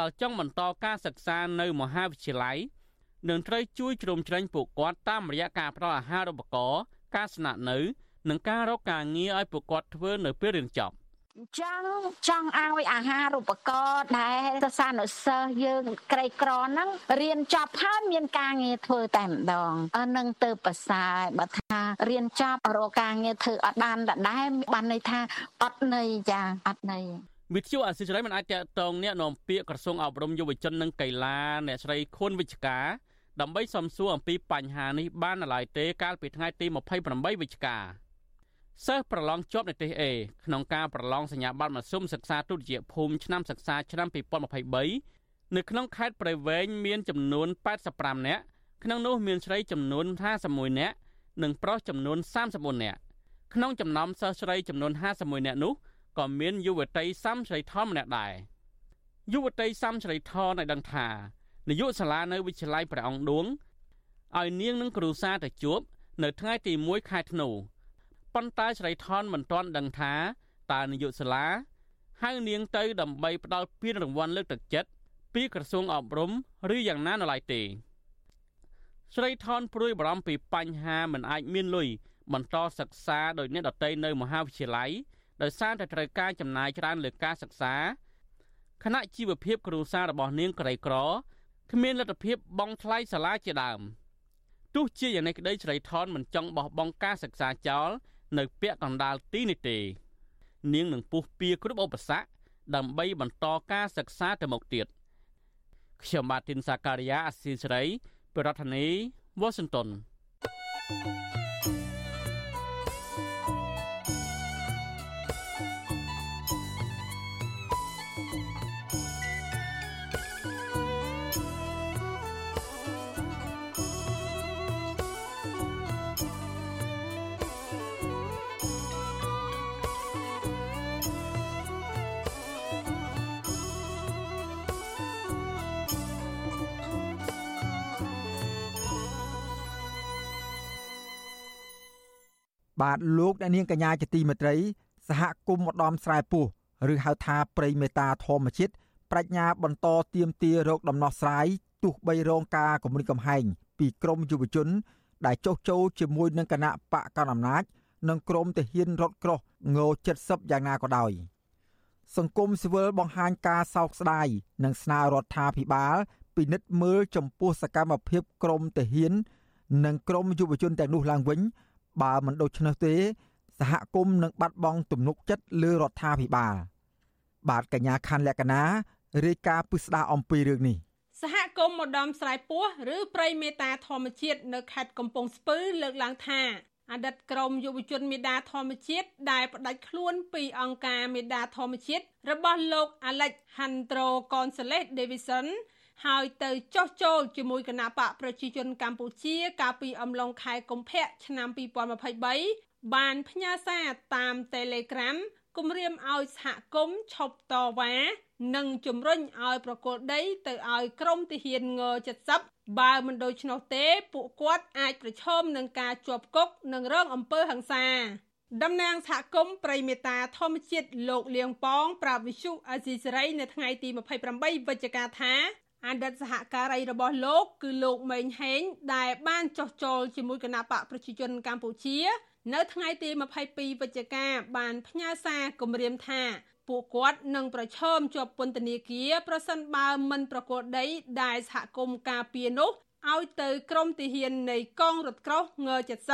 ដែលចង់បន្តការសិក្សានៅមហាវិទ្យាល័យនិងត្រូវជួយជ្រោមជ្រែងពួកគាត់តាមរយៈការផ្តល់អាហារូបករណ៍ការស្នាក់នៅនិងការរកការងារឲ្យពួកគាត់ធ្វើនៅពេលរៀនចប់អញ្ចឹងចង់ឲ្យអាហារូបករណ៍ដែលសិស្សានុសិស្សយើងក្រីក្រហ្នឹងរៀនចប់ហើយមានការងារធ្វើតែម្ដងនឹងទៅប្រសើរបើថារៀនចប់រកការងារធ្វើអត់បានដដែលបានន័យថាអត់ន័យចាអត់ន័យ វិទ្យុអសិរ័យមិនអាចតតងអ្នកនាំពាក្យក្រសួងអប់រំយុវជននិងកីឡាអ្នកស្រីខុនវិជ្ជការដើម្បីសំសួរអំពីបញ្ហានេះបាននៅឡើយទេកាលពីថ្ងៃទី28វិច្ឆិកាសិស្សប្រឡងជាប់និទេស A ក្នុងការប្រឡងសញ្ញាបត្រមធ្យមសិក្សាទុតិយភូមិឆ្នាំសិក្សាឆ្នាំ2023នៅក្នុងខេត្តព្រៃវែងមានចំនួន85នាក់ក្នុងនោះមានស្រីចំនួន51នាក់និងប្រុសចំនួន34នាក់ក្នុងចំណោមសិស្សស្រីចំនួន51នាក់នោះ ក៏មានយុវតីសាំស្រីថនម្នាក់ដែរយុវតីសាំស្រីថនឲ្យដឹងថានាយកសាលានៅវិទ្យាល័យព្រះអង្គឌួងឲ្យនាងនឹងគ្រូសាទៅជួប នៅថ្ងៃទី1ខែធ្នូប៉ុន្តែស្រីថនមិនទាន់ដឹងថាតើនាយកសាលាហៅនាងទៅដើម្បីផ្ដល់ពានរង្វាន់លើកទឹកចិត្តពីក្រសួងអប់រំឬយ៉ាងណានៅឡើយទេស្រីថនព្រួយបារម្ភពីបញ្ហាមិនអាចមានលុយបន្តសិក្សាដោយអ្នកដតីនៅមហាវិទ្យាល័យ ដោយសារតែត្រូវការចំណាយច្រើនលើការសិក្សាខណៈជីវភាពគ្រួសាររបស់នាងក្រីក្រគ្មានលទ្ធភាពបង់ថ្លៃសាលាជាដើមទោះជាយ៉ាងនេះក្តីស្រីថនមិនចង់បោះបង់ការសិក្សាចោលនៅពាក់កណ្ដាលទីនេះទេ នាងនឹងពុះពៀគ្រប់ឧបសគ្គដើម្បីបន្តការសិក្សាទៅមុខទៀតខ្ញុំបាទទីនសាការីយ៉ាអស៊ីសេរីប្រធានាធិបតី Washington thank you បាទលោកអ្នកនាងកញ្ញាជាទីមេត្រី សហគមន៍ម្ដំស្រែពោះឬហៅថាព្រៃមេតាធម្មជាតិប្រាជ្ញាបន្តទៀមទារោគដំណោះស្រាយទោះបីរងការគំរាមកំហែងពីក្រមយុវជន ដែលចុះចូលជាមួយនឹងគណៈបកកណ្ដាលអំណាចនិងក្រមទាហានរថក្រោះង70យ៉ាងណាក៏ដោយសង្គមស៊ីវិលបង្ហាញការសោកស្ដាយនិងស្នើរដ្ឋាភិបាលពិនិត្យមើលចំពោះសកម្មភាពក្រមទាហាន និងក្រមយុវជនទាំងនោះឡើងវិញ បើមិនដូច្នោះទេ សហគមន៍នឹងបាត់បង់ទំនុកចិត្តលើរដ្ឋាភិបាល បាទកញ្ញាខាន់លក្ខណារាយការណ៍ពិស្ដារអំពីរឿងនេះសហគមន៍ម្ដំស្រែពោះឬព្រៃមេតាធម្មជាតិនៅខេត្តកំពង់ស្ពឺលើកឡើងថាអតីតក្រមយុវជនមេដាធម្មជាតិដែលផ្ដាច់ខ្លួនពីអង្គការមេដាធម្មជាតិរបស់លោក Alejandro Gonzalez Davison ហើយទៅចោះចូលជាមួយគណៈបកប្រជាជនកម្ពុជា កាលពីអំឡុងខែកុម្ភៈឆ្នាំ2023បានផ្ញើសារតាម Telegram គម្រាមឲ្យសហគមន៍ឈប់តវ៉ានិងជំរុញឲ្យប្រគល់ដីទៅឲ្យក្រមទាហានង70បើមិនដូច្នោះទេ ពួកគាត់អាចប្រឈមនឹងការជាប់គុកនិងរងអំពើហិង្សាតំណាងសហគមន៍ប្រិមេតាធម្មជាតិលោកលៀងប៉ងប្រាប់វិសុអាស៊ីសេរីនៅថ្ងៃទី28វិច្ឆិកាថា អតីតសហការីរបស់លោកគឺលោកម៉េងហេងដែលបានចោះចូលជាមួយគណៈបកប្រជាជនកម្ពុជា នៅថ្ងៃទី22វិច្ឆិកាបានផ្ញើសារគម្រាមថាពួកគាត់នឹងប្រឈមជាប់ពន្ធនាគារប្រសិនបើមិនប្រកួតដីដែលសហគមន៍ការពារនោះឲ្យទៅក្រមទាហាននៃកងរថក្រោះង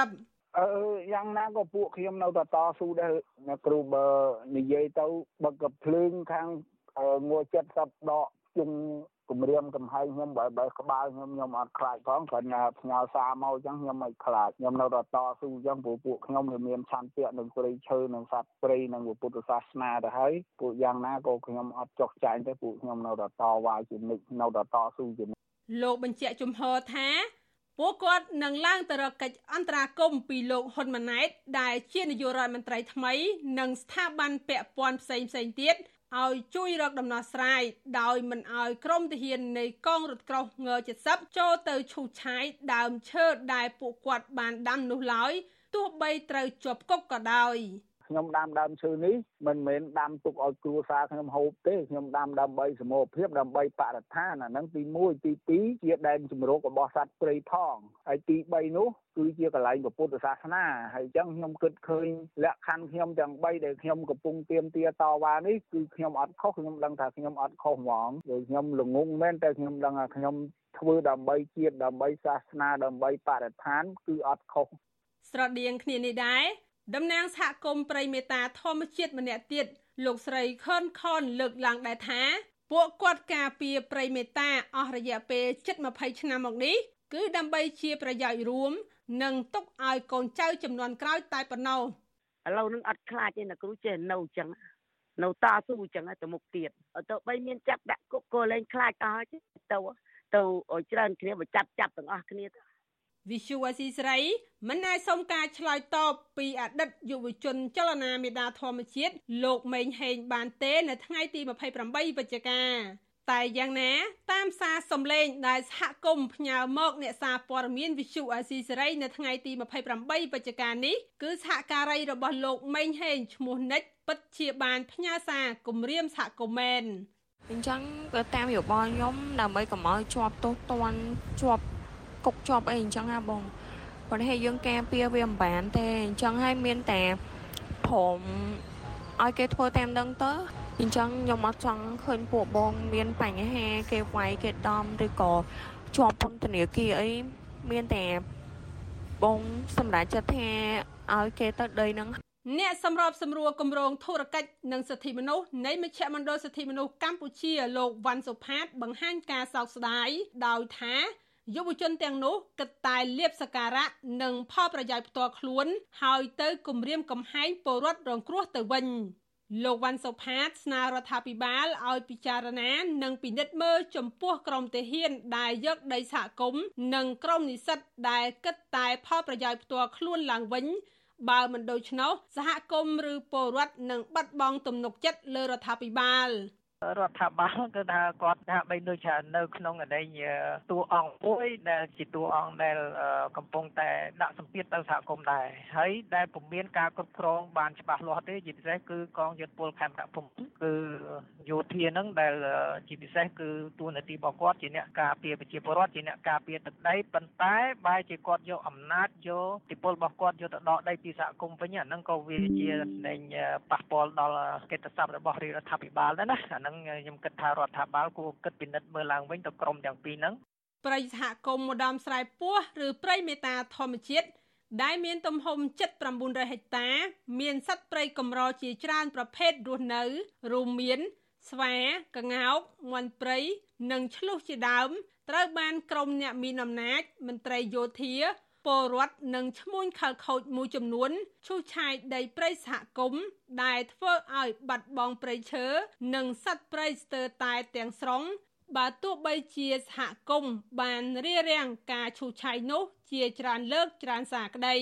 70អឺយ៉ាងណាក៏ពួកខ្ញុំនៅតែតស៊ូដែរអ្នកគ្រូបើនិយាយទៅបើកភ្លើងខាងង70ដកជឹង គម្រាមកំហែងខ្ញុំបើបើក្បាលខ្ញុំខ្ញុំអត់ខ្លាចផងគ្រាន់តែផ្ញើសារមកអញ្ចឹងខ្ញុំមិនខ្លាចខ្ញុំនៅតែតស៊ូអញ្ចឹងព្រោះពួកខ្ញុំវាមានឆន្ទៈនឹងព្រៃឈើនឹងសត្វព្រៃនឹងពុទ្ធសាសនាទៅហើយពួកយ៉ាងណាក៏ខ្ញុំអត់ចុះចាញ់ទេពួកខ្ញុំនៅតែតវ៉ាជានិច្ចនៅតែតស៊ូជានិច្ចលោកបញ្ជាក់ជំហរថាពួកគាត់នឹងឡើងទៅរកកិច្ចអន្តរាគមន៍ពីលោកហ៊ុនម៉ាណែតដែលជានាយករដ្ឋមន្ត្រីថ្មី និងស្ថាប័នពាក់ព័ន្ធផ្សេងផ្សេងទៀត ឲ្យជួយរកដំណោះស្រាយដោយមិនឲ្យក្រុមទាហាននៃកងរថក្រោះង70ចូលទៅឈូសឆាយដើមឈើដែលពួកគាត់បានដាំនោះឡើយទោះបីត្រូវជាប់គុកក៏ដោយ ខ្ញុំដាំដើមឈើនេះមិនមែនដាំទុកឲ្យគ្រួសារខ្ញុំហូបទេខ្ញុំដាំដើម្បីសមរភាពដើម្បីបរិស្ថានអាហ្នឹងទី1ទី2ជាដែនជំរករបស់សត្វព្រៃផងហើយទី3នោះគឺជាកន្លែងពុទ្ធសាសនាហើយអញ្ចឹងខ្ញុំគិតឃើញលក្ខខណ្ឌខ្ញុំទាំង3ដែលខ្ញុំកំពុងទៀមទាតវ៉ានេះគឺខ្ញុំអត់ខុសខ្ញុំដឹងថាខ្ញុំអត់ខុសហ្មងដោយខ្ញុំល្ងងមែនតែខ្ញុំដឹងថាខ្ញុំធ្វើដើម្បីជាតិដើម្បីសាសនាដើម្បីបរិស្ថានគឺអត់ខុសស្រដៀងគ្នានេះដែរ តំណាងសហគមន៍ប្រិមេតាធម្មជាតិម្នាក់ទៀតលោកស្រីខនខនលើកឡើងដែរថាពួកគាត់ការពារប្រិមេតាអស់រយៈពេល7-20ឆ្នាំមកនេះគឺដើម្បីជាប្រយោជន៍រួមនិងទុកឲ្យកូនចៅចំនួនក្រោយតែប៉ុណ្ណោះឥឡូវនឹងអត់ខ្លាចទេណាគ្រូចេះនៅអញ្ចឹងនៅតស៊ូអញ្ចឹងទៅមុខទៀតទៅបីមានចាប់ដាក់គុកក៏លែងខ្លាចអស់ទៅទៅឲ្យច្រើនគ្នាបើចាប់ចាប់ទាំងអស់គ្នាទៅ វិសុវស៊ីស្រីមិនអាចសុំការឆ្លើយតបពីអតីតយុវជនចលនាមេដាធម្មជាតិលោកម៉េងហេងបានទេនៅថ្ងៃទី28វិច្ឆិកាតែយ៉ាងណាតាមសារសំឡេងដែលសហគមន៍ផ្ញើមកអ្នកសារព័ត៌មានវិសុអាស៊ីសេរីនៅថ្ងៃទី28វិច្ឆិកានេះគឺសហការីរបស់លោកម៉េងហេងឈ្មោះនិចពិតជាបានផ្ញើសារគម្រាមសហគមន៍មែនអញ្ចឹងក៏តាមយោបល់ខ្ញុំដើម្បីកុំឲ្យជាប់ទោសទណ្ឌជាប់ គុកជាប់អីអញ្ចឹងណាបងប៉ុន្តែយើងការពារវាមិនបានទេអញ្ចឹងហើយមានតែព្រមឲ្យគេធ្វើតាមដឹងទៅអញ្ចឹងខ្ញុំអត់ចង់ឃើញពួកបងមានបញ្ហាគេវាយគេដំឬក៏ជាប់ពន្ធនាគារអីមានតែបងសម្រាប់ចិត្តថាឲ្យគេទៅដីហ្នឹងអ្នកសម្របសម្រួលគម្រោងធុរកិច្ចនិងសិទ្ធិមនុស្សនៃមជ្ឈមណ្ឌលសិទ្ធិមនុស្សកម្ពុជាលោកវ៉ាន់សុផាត បង្ហាញការសោកស្ដាយដោយថា យុវជនទាំងនោះគិតតែលៀបសការៈនិងផលប្រយោជន៍ផ្ទាល់ខ្លួន ហើយទៅគំរាមកំហែងពលរដ្ឋរងគ្រោះទៅវិញលោកវ៉ាន់សុផាតស្នើរដ្ឋាភិបាលឲ្យពិចារណានិងពិនិត្យមើលចំពោះក្រមទាហានដែលយកដីសហគមន៍និងក្រមនិស្សិតដែលគិតតែផលប្រយោជន៍ផ្ទាល់ខ្លួនឡើងវិញបើមិនដូច្នោះសហគមន៍ឬពលរដ្ឋនឹងបាត់បង់ទំនុកចិត្តលើរដ្ឋាភិបាល រដ្ឋាភិបាលគឺថាគាត់ថាបីដូចថានៅក្នុងអីតួអង្គមួយដែលជាតួអង្គដែលកំពុងតែដាក់សម្ពាធទៅសហគមន៍ដែរហើយដែលពុំមានការគ្រប់គ្រងបានច្បាស់លាស់ទេជាពិសេសគឺកងយុទ្ធពលខេមរៈភូមិគឺយោធានឹងដែលជាពិសេសគឺតួនាទីរបស់គាត់ជាអ្នកការពារប្រជាពលរដ្ឋជាអ្នកការពារទឹកដីប៉ុន្តែបែរជាគាត់យកអំណាចយកទីពលរបស់គាត់យកទៅដកដីពីសហគមន៍វិញអាហ្នឹងក៏វាជាស្ដែងប៉ះពាល់ដល់កិត្តិស័ព្ទរបស់រដ្ឋាភិបាលដែរណាអាហ្នឹងខ្ញុំគិតថារដ្ឋាភិបាលគួរគិតពិនិត្យមើលឡើងវិញទៅក្រមទាំងពីរហ្នឹងព្រៃសហគមន៍ម្ដំស្រែពោះឬព្រៃមេតាធម្មជាតិដែលមានទំហំ7900ហិកតា មានសត្វព្រៃកម្រជាច្រើនប្រភេទរស់នៅ រួមមាន ស្វាកង្កោកមាន់ព្រៃនិងឆ្លុះជាដើម ត្រូវបានក្រុមអ្នកមានអំណាចមន្ត្រីយោធា ពលរដ្ឋនិងឈ្មួញខលខូចមួយចំនួនឈូសឆាយដីព្រៃសហគមន៍ដែលធ្វើឲ្យបាត់បង់ព្រៃឈើនិងសត្វព្រៃស្ទើរតែទាំងស្រុងបើទោះបីជាសហគមន៍បានរៀបរៀងការឈូសឆាយនោះជាច្រើនលើកច្រើនសារក្តី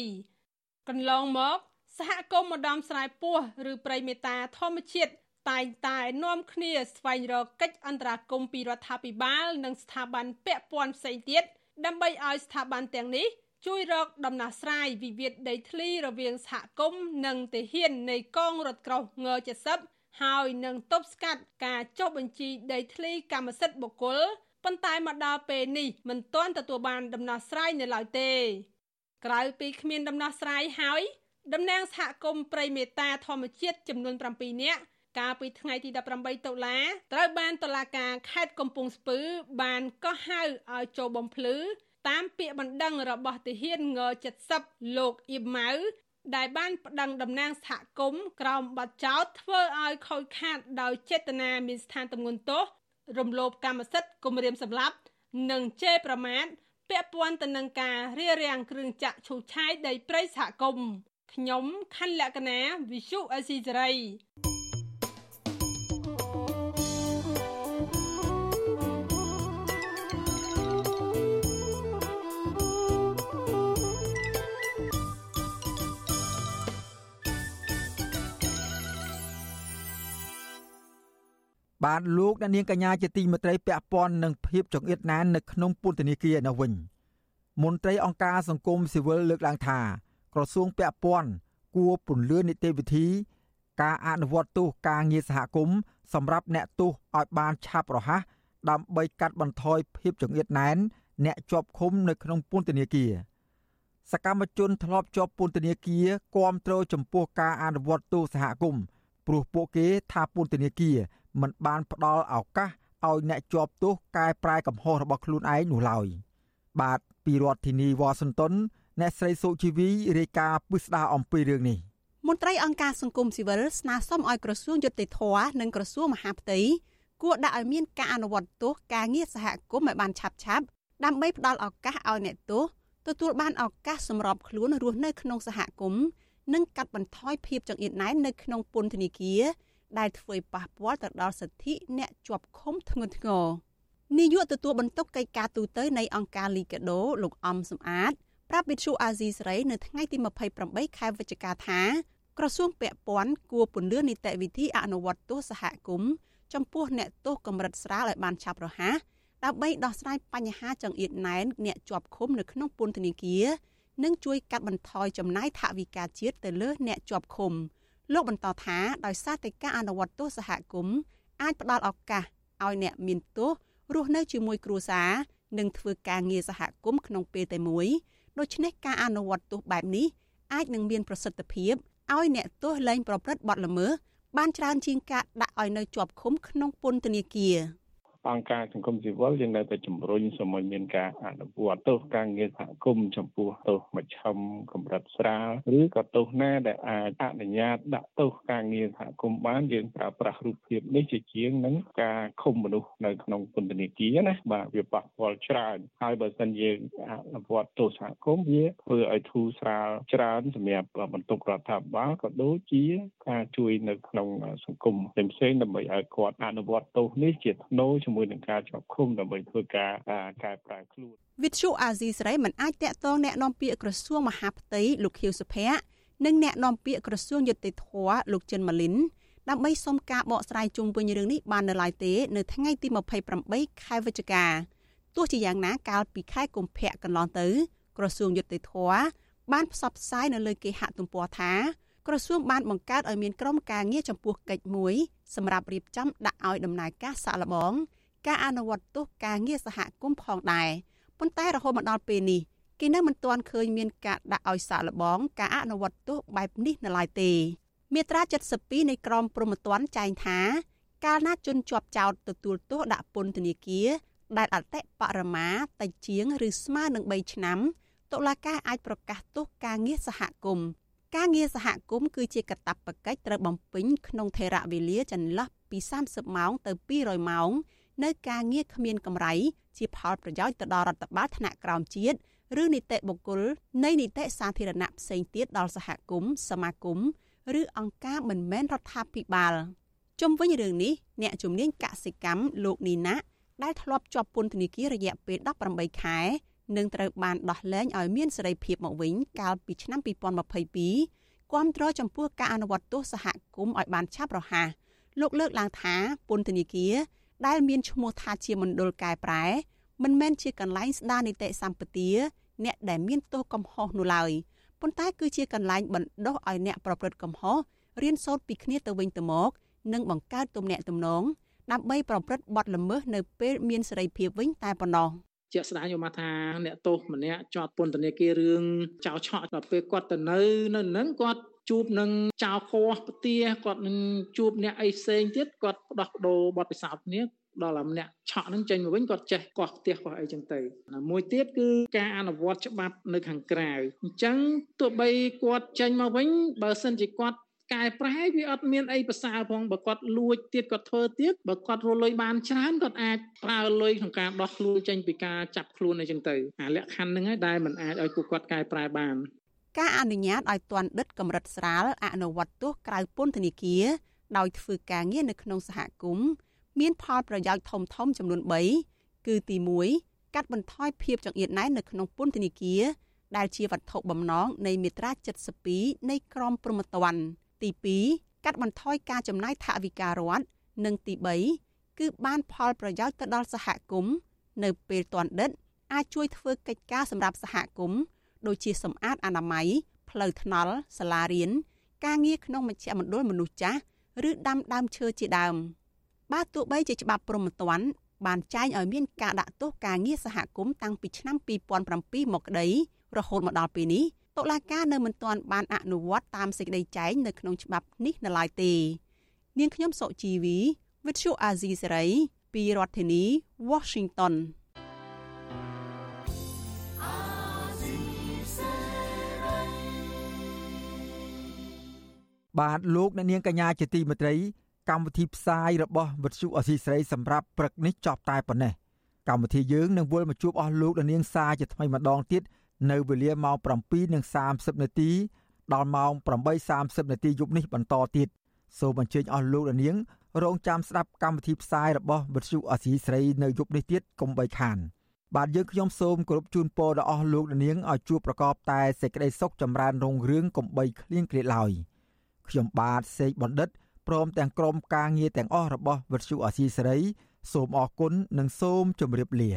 កន្លងមកសហគមន៍ម្ដំស្រែពោះឬព្រៃមេតាធម្មជាតិតែងតែនាំគ្នាស្វែងរកកិច្ចអន្តរាគមន៍ពីរដ្ឋាភិបាល និងស្ថាប័នពាក់ព័ន្ធផ្សេងទៀតដើម្បីឲ្យស្ថាប័នទាំងនេះ ជួយរកដំណោះស្រាយវិវាទដីធ្លីរវាងសហគមន៍និងទាហាននៃកងរថក្រោះង70ហើយនឹងទប់ស្កាត់ការចុះបញ្ជីដីធ្លីកម្មសិទ្ធិបុគ្គលប៉ុន្តែមកដល់ពេលនេះមិនទាន់ទទួលបានដំណោះស្រាយនៅឡើយទេ ក្រៅពីគ្មានដំណោះស្រាយហើយតំណាងសហគមន៍ព្រៃមេតាធម្មជាតិចំនួន7នាក់កាលពីថ្ងៃទី18តុលាត្រូវបានតុលាការខេត្តកំពង់ស្ពឺបានកោះហៅឲ្យចូលបំភ្លឺ តាមពាក្យបណ្ដឹងរបស់ទាហានង70លោកអ៊ីបម៉ៅដែលបានប្តឹងតំណាងសហគមន៍ក្រោមបទចោទធ្វើឲ្យខូចខាតដោយចេតនាមានស្ថានទម្ងន់ទោសរំលោភកម្មសិទ្ធិគំរាមសម្លាប់ និងជេរប្រមាថពាក់ព័ន្ធទៅនឹងការរារាំងគ្រឿងចាក់ឈូសឆាយដីព្រៃសហគមន៍ខ្ញុំខណ្ឌលក្ខណាវិសុអេស៊ីសេរី បាទលោកអ្នកនាងកញ្ញាជាទីមេត្រីពាក់ព័ន្ធនឹងភាពចង្អៀតណែននៅក្នុងពន្ធនាគារនៅវិញមន្ត្រីអង្គការសង្គមស៊ីវិលលើកឡើងថាក្រសួងពាក់ព័ន្ធគួរពន្យល់នីតិវិធី ការអនុវត្តទោសការងារសហគមន៍សម្រាប់អ្នកទោសឲ្យបានឆាប់រហ័សដើម្បីកាត់បន្ថយភាពចង្អៀតណែនអ្នកជាប់ឃុំនៅក្នុងពន្ធនាគារសកម្មជនធ្លាប់ជាប់ពន្ធនាគារគាំទ្រចំពោះការអនុវត្តទោសសហគមន៍ព្រោះពួកគេថាពន្ធនាគារ មិនបានផ្ដល់ឱកាសឲ្យអ្នកជាប់ទោសកែប្រែកំហុសរបស់ខ្លួនឯងនោះឡើយបាទពីរដ្ឋធានីវ៉ាស៊ីនតោនអ្នកស្រីសុជីវីរាយការណ៍ពិស្ដារអំពីរឿងនេះមន្ត្រីអង្គការសង្គមស៊ីវិលស្នើសុំឲ្យក្រសួងយុតិធធនិងក្រសួងមហាផ្ទៃគួរដាក់ឲ្យមានការអនុវត្តទោសការងារសហគមន៍ឲ្យបានឆាប់ឆាប់ដើម្បីផ្ដល់ឱកាសឲ្យអ្នកទោសទទួលបានឱកាសសម្របខ្លួនរស់នៅក្នុងសហគមន៍និងកាត់បន្ថយភាពចង្អៀតណែននៅក្នុងពន្ធនាគារ ដែលធ្វើឲ្យប៉ះពាល់ទៅដល់សិទ្ធិអ្នកជាប់ឃុំធ្ងន់ធ្ងរនាយកទទួលបន្ទុកកិច្ចការទូតនៃអង្គការលីកាដូលោកអំសំអាតប្រាប់វិទ្យុអាស៊ីសេរីនៅថ្ងៃទី28ខែវិច្ឆិកាថាក្រសួងពាក់ព័ន្ធគួរពន្យល់នីតិវិធីអនុវត្តទោសសហគមន៍ចំពោះអ្នកទោសកម្រិតស្រាលឲ្យបានឆាប់រហ័សដើម្បីដោះស្រាយបញ្ហាចង្អៀតណែនអ្នកជាប់ឃុំនៅក្នុងពន្ធនាគារនិងជួយកាត់បន្ថយចំណាយថវិកាជាតិទៅលើអ្នកជាប់ឃុំ។ លោកបន្តថាដោយសារតែការអនុវត្តទោសសហគមន៍អាចផ្ដល់ឱកាសឲ្យអ្នកមានទោសរស់នៅជាមួយគ្រួសារនិងធ្វើការងារសហគមន៍ក្នុងពេលតែមួយដូច្នេះការអនុវត្តទោសបែបនេះអាចនឹងមានប្រសិទ្ធភាពឲ្យអ្នកទោសលែងប្រព្រឹត្តបទល្មើសបានច្រើនជាងការដាក់ឲ្យនៅជាប់ឃុំក្នុងពន្ធនាគារ អង្គការសង្គមស៊ីវិលយើងនៅតែជំរុញសូមឲ្យមានការអនុវត្តទោសការងារសហគមន៍ចំពោះទោសមជ្ឈមកម្រិតស្រាលឬក៏ទោសណាដែលអាចអនុញ្ញាតដាក់ទោសការងារសហគមន៍បានយើងប្រើប្រាស់រូបភាពនេះជាជាងនឹងការឃុំមនុស្សនៅក្នុងពន្ធនាគារណាបាទវាប៉ះពាល់ច្រើនហើយបើសិនយើងអនុវត្តទោសសហគមន៍វាធ្វើឲ្យធូរស្រាលច្រើនសម្រាប់បន្ទុករដ្ឋាភិបាលក៏ដូចជាការជួយនៅក្នុងសង្គមផ្សេងៗដើម្បីឲ្យគាត់អនុវត្តទោសនេះជាថ្នូរជាមួយនឹងការជាប់ឃុំដើម្បីធ្វើការកែប្រែខ្លួនវិទ្យុអាស៊ីសេរីមិនអាចតាក់ទងแนะនាំពាក្យក្រសួងមហាផ្ទៃលោកខៀវសុភ័ក្រនិងแนะនាំពាក្យក្រសួងយុតិធធលោកចិនម៉ាលីនដើម្បីសុំការបកស្រាយជុំវិញរឿងនេះបាននៅឡើយទេនៅថ្ងៃទី28ខែវិច្ឆិកាទោះជាយ៉ាងណាកាលពីខែកុម្ភៈកន្លងទៅ ក្រសួងយុតិធធបានផ្សព្វផ្សាយនៅលើគេហទំព័រថាក្រសួងបានបង្កើតឲ្យមានក្រុមការងារចំពោះកិច្ចមួយសម្រាប់រៀបចំដាក់ឲ្យដំណើរការសាក់លបង ការអនុវត្តទោសការងារសហគមន៍ផងដែរប៉ុន្តែរហូតមកដល់ពេលនេះគេនៅមិនទាន់ឃើញមានការដាក់ឲ្យសាក់លបងការអនុវត្តទោសបែបនេះនៅឡើយទេមាត្រា72នៃក្រមព្រហ្មទណ្ឌចែងថាកាលណាជនជាប់ចោតទទួលទោសដាក់ពន្ធនាគារដែលអតិបរមាតិចជាងឬស្មើនឹង3ឆ្នាំតុលាការអាចប្រកាសទោសការងារសហគមន៍ការងារសហគមន៍គឺជាកាតព្វកិច្ចត្រូវបំពេញក្នុងថេរវេលាចន្លោះពី30ម៉ោងទៅ200ម៉ោង នៅការងារគ្មានកម្រៃជាផលប្រយោជន៍ទៅដល់រដ្ឋបាលថ្នាក់ក្រោមជាតិឬនីតិបុគ្គលនៃនីតិសាធារណៈផ្សេងទៀតដល់សហគមន៍សមាគមឬអង្គការមិនមែនរដ្ឋាភិបាលជុំវិញរឿងនេះអ្នកជំនាញកសិកម្មលោកនីណាដែលធ្លាប់ជាប់ពន្ធនាគាររយៈពេល18ខែនឹងត្រូវបានដោះលែងឲ្យមានសេរីភាពមកវិញកាលពីឆ្នាំ2022គាំទ្រចំពោះការអនុវត្តទោសសហគមន៍ឲ្យបានឆាប់រហ័សលោកលើកឡើងថាពន្ធនាគារ ដែលមានឈ្មោះថាជាមណ្ឌលកែប្រែមិនមែនជាកន្លែងស្ដារនីតិសម្បទាអ្នកដែលមានទោសកំហុសនោះឡើយប៉ុន្តែគឺជាកន្លែងបណ្ដុះឲ្យអ្នកប្រព្រឹត្តកំហុសរៀនសូត្រពីគ្នាទៅវិញទៅមកនិងបង្កើតទំនាក់ទំនងដើម្បីប្រព្រឹត្តបទល្មើសនៅពេលមានសេរីភាពវិញតែប៉ុណ្ណោះជាក់ស្ដែងយកមកថាអ្នកទោសម្នាក់ជាប់ពន្ធនាគាររឿងចោលឆក់ដល់ពេលគាត់ទៅនៅនៅនឹងគាត់ ជួបនឹងចៅខោះផ្ទះគាត់នឹងជួបអ្នកអីផ្សេងទៀតគាត់ផ្ដោះបដូរបទពិសោធន៍គ្នាដល់តែម្នាក់ឆក់នឹងចេញមកវិញគាត់ចេះកោះផ្ទះកោះអីចឹងទៅមួយទៀតគឺការអនុវត្តច្បាប់នៅខាងក្រៅអញ្ចឹងទោះបីគាត់ចេញមកវិញបើសិនជាគាត់កែប្រែវាអត់មានអីប្រសើរផងបើគាត់លួចទៀតគាត់ធ្វើទៀតបើគាត់រលុយបានច្រើនគាត់អាចប្រើលុយក្នុងការដោះខ្លួនចេញពីការចាប់ខ្លួនអីចឹងទៅអាលក្ខខណ្ឌហ្នឹងឯងដែលมันអាចឲ្យពួកគាត់កែប្រែបាន ការអនុញ្ញាតឲ្យទណ្ឌិតកម្រិតស្រាលអនុវត្តទោសក្រៅពន្ធនាគារដោយធ្វើការងារនៅក្នុងសហគមន៍មានផលប្រយោជន៍ធំធំចំនួន3គឺទី1កាត់បន្ថយភាពចង្អៀតណែននៅក្នុងពន្ធនាគារដែលជាវត្ថុបំណងនៃមាត្រា72នៃក្រមព្រហ្មទណ្ឌទី2កាត់បន្ថយការចំណាយថវិការដ្ឋនិងទី3គឺបានផលប្រយោជន៍ទៅដល់សហគមន៍នៅពេលទាន់ដិតអាចជួយធ្វើកិច្ចការសម្រាប់សហគមន៍ ដូចជាសម្អាតអនាម័យផ្លូវថ្នល់សាលារៀនការងារក្នុងមជ្ឈមណ្ឌលមនុស្សចាស់ឬដាំដើមឈើជាដើមបើទោះបីជាច្បាប់ព្រហ្មទណ្ឌបានចែងឲ្យមានការដាក់ទោសការងារសហគមន៍តាំងពីឆ្នាំ2007មកក្តីរហូតមកដល់ពេលនេះតុលាការនៅមិនទាន់បានអនុវត្តតាមសេចក្តីចែងនៅក្នុងច្បាប់នេះនៅឡើយទេ នាងខ្ញុំសុជីវី With you Azizi Saray ពីរដ្ឋធានី Washington បាទលោកអ្នកនាងកញ្ញាជាទីមេត្រី កម្មវិធីផ្សាយរបស់វិទ្យុអសីស្រីសម្រាប់ព្រឹកនេះចប់តែប៉ុណ្ណេះកម្មវិធីយើងនឹងវិលមកជួបអស់លោកអ្នកនាងសាជាថ្មីម្ដងទៀតនៅវេលាម៉ោង7:30នាទីដល់ម៉ោង8:30នាទីយប់នេះបន្តទៀតសូមអញ្ជើញអស់លោកអ្នកនាងរងចាំស្ដាប់កម្មវិធីផ្សាយរបស់វិទ្យុអសីស្រីនៅយប់នេះទៀតកុំបីខានបាទយើងខ្ញុំសូមគោរពជូនពរដល់អស់លោកអ្នកនាងឲ្យជួបប្រកបតែសេចក្តីសុខចម្រើនរុងរឿងកុំបីឃ្លៀងឃ្លាតឡើយ ខ្ញុំបាទសេកបណ្ឌិតព្រមទាំងក្រុមការងារទាំងអស់របស់វិទ្យុអាស៊ីសេរីសូមអរគុណនិងសូមជម្រាបលា